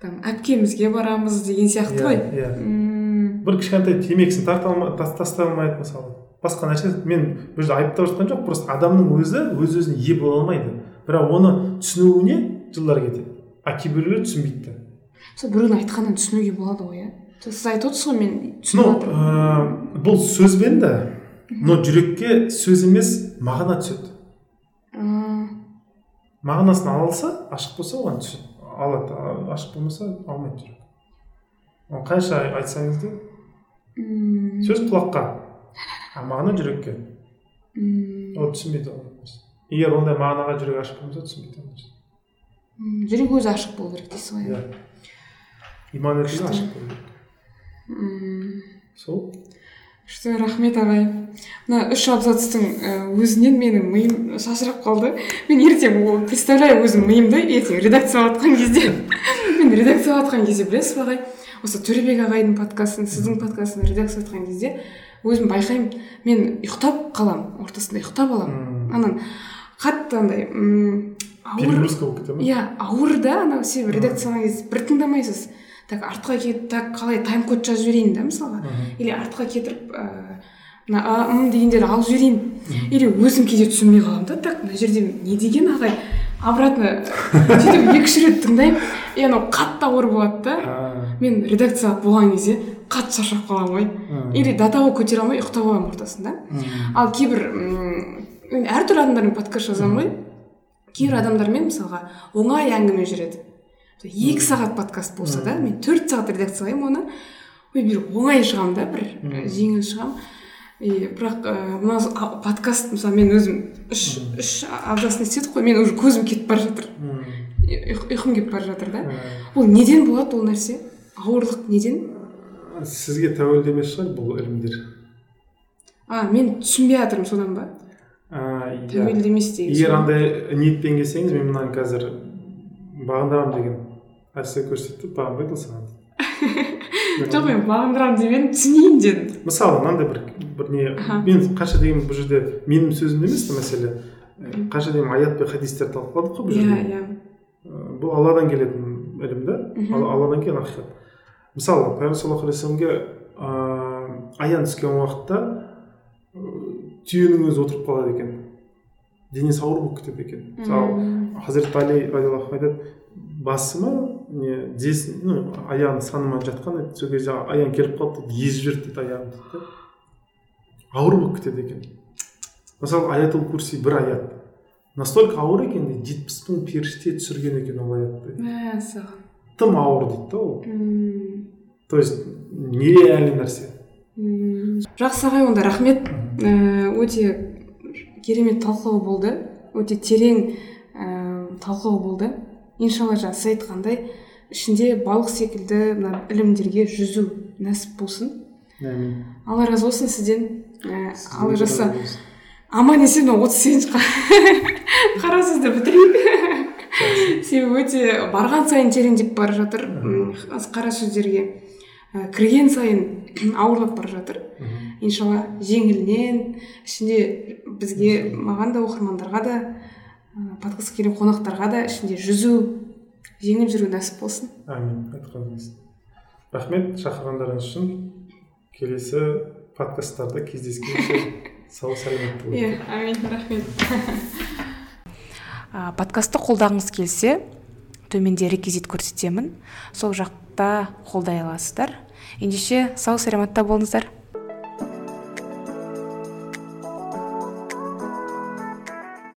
там әпкемізге барамыз деген сияқты ғой. Иә иә. Бір кішкентай темекісін тарта тастай алмайды мысалы. Басқа нәрсе мен бұл жерде айыптап жатқан жоқ просто адамның өзі өз өзіне ие бола алмайды. Бірақ оны түсінуіне жылдар кетеді. А кейбіреулер түсінбейді да сол біреудің айтқанын түсінуге болады ғой иә. Сіз айтып отырсыз ғой мен ну түсініп ә, бұл сөзбен де но жүрекке сөз емес мағына түседі. Мағынасын ала алса ашық болса оған түседі алады ашық болмаса алмайды жүрек. Оны қанша айтсаңыз да сөз құлаққа. А мағына жүрекке. Ол түсінбейді ол егер ондай мағынаға жүрек ашық болмаса түсінбейді ол жүрек өзі ашық болу керек дейсіз ғой. Иә. Иман ашық болу керек. Сол. Күшті рахмет ағай. Мына үш абзацтың і, өзінен менің миым шашырап қалды. Мен ертең ол представляю өзім миымды ертең редакциялап жатқан кезде мен редакциялап жатқан кезде білесіз ба ағай? Осы төребек ағайдың подкастын сіздің подкастын редакциялап жатқан кезде өзім байқаймын. Мен ұйықтап қаламын ортасында ұйықтап аламын анан қатты андай ауыр перегрузка болып кете ма? иә ауыр да анау сен редакциялаған кезде бір тыңдамайсыз. Так артқа кетіп так қалай тайм код жазып жіберейін да мысалға. Или артқа кетіріп ыыы мына а м дегендерді алып жіберейін. Или өзім кейде түсінбей қаламын да так мына жерде не деген ағай? Обратно сөйтіп екі үш рет тыңдаймын. И анау қатты ауыр болады да. Мен редакцияға болған кезде қатты шаршап қаламын ғой. Или до того көтере алмай ұйықтап аламын ортасында. Ал кейбір м әртүрлі адамдармен подкаст жазамын ғой. Кейбір адамдармен мысалға оңай әңгіме жүреді. Екі сағат подкаст болса да мен төрт сағат редакциялаймын оны. Ой бір оңай шығамын да бір жеңіл шығамын и бірақ ә, мына подкаст мысалы мен өзім үш үш абзацын естедік қой мен уже көзім кетіп бара жатыр. Ұйқым келіп бара жатыр да. Ол неден болады ол нәрсе? Ауырлық неден? Сізге тәуелді емес шығар бұл ілімдер. А мен түсінбей жатырмын содан ба? Иә. Тәуелді емес деген егер андай ниетпен келсеңіз мен мынаны қазір бағындырамын деген. Нәрсе көрсетіп бағынбайды ол саған жоқ мен бағындырамын демедім түсінейін дедім мысалы мынандай бір бір не мен қанша деген бұл жерде менің сөзім емес мәселе қанша деген аят пен хадистерді талқыладық қой бұл иә жерде иә бұл алладан келетін ілім да? Алладан келген ақиқат мысалы пайғамбар саллаллаху алейхи вассаламге ыыы аян түскен уақытта түйенің өзі отырып қалады екен денесі ауыр болып кетеді екен мысалы хазірет али радиаллаху айтады басыма не тізесін ну аяғын саныма жатқан еді сол кезде аян келіп қалды дейді езіп жіберді дейді аяғын дейді да ауыр болып кетеді екен. Мысалы аятул курси бір аят. Настолько ауыр екен дейді жетпіс мың періште түсірген екен ол аятты мәссаған тым ауыр дейді да ол. То есть нереальный нәрсе. Жақсы ағай онда рахмет өте керемет талқылау болды. Өте терең ііі талқылау болды. Иншалла жаңа сіз айтқандай ішінде балық секілді мына ілімдерге жүзу нәсіп болсын. Әмин. Алла разы болсын сізден. Ііі алла жазса. аман есен отыз сегізінші қара сөзді бітірейік. Себебі өте барған сайын тереңдеп бара жатыр. Қара сөздерге і кірген сайын ауырлап бара жатыр. Иншалла жеңілінен ішінде бізге маған да оқырмандарға да подкастқа келген қонақтарға да ішінде жүзу жеңіл жүру нәсіп болсын. Әмин айтқаныңыз. Рахмет шақырғандарыңыз үшін. Келесі подкасттарда кездескенше сау сәлемет болыңыздар иә әмин рахмет. Подкастты қолдағыңыз келсе төменде реквизит көрсетемін. Сол жақта қолдай аласыздар. Ендеше сау саламатта болыңыздар.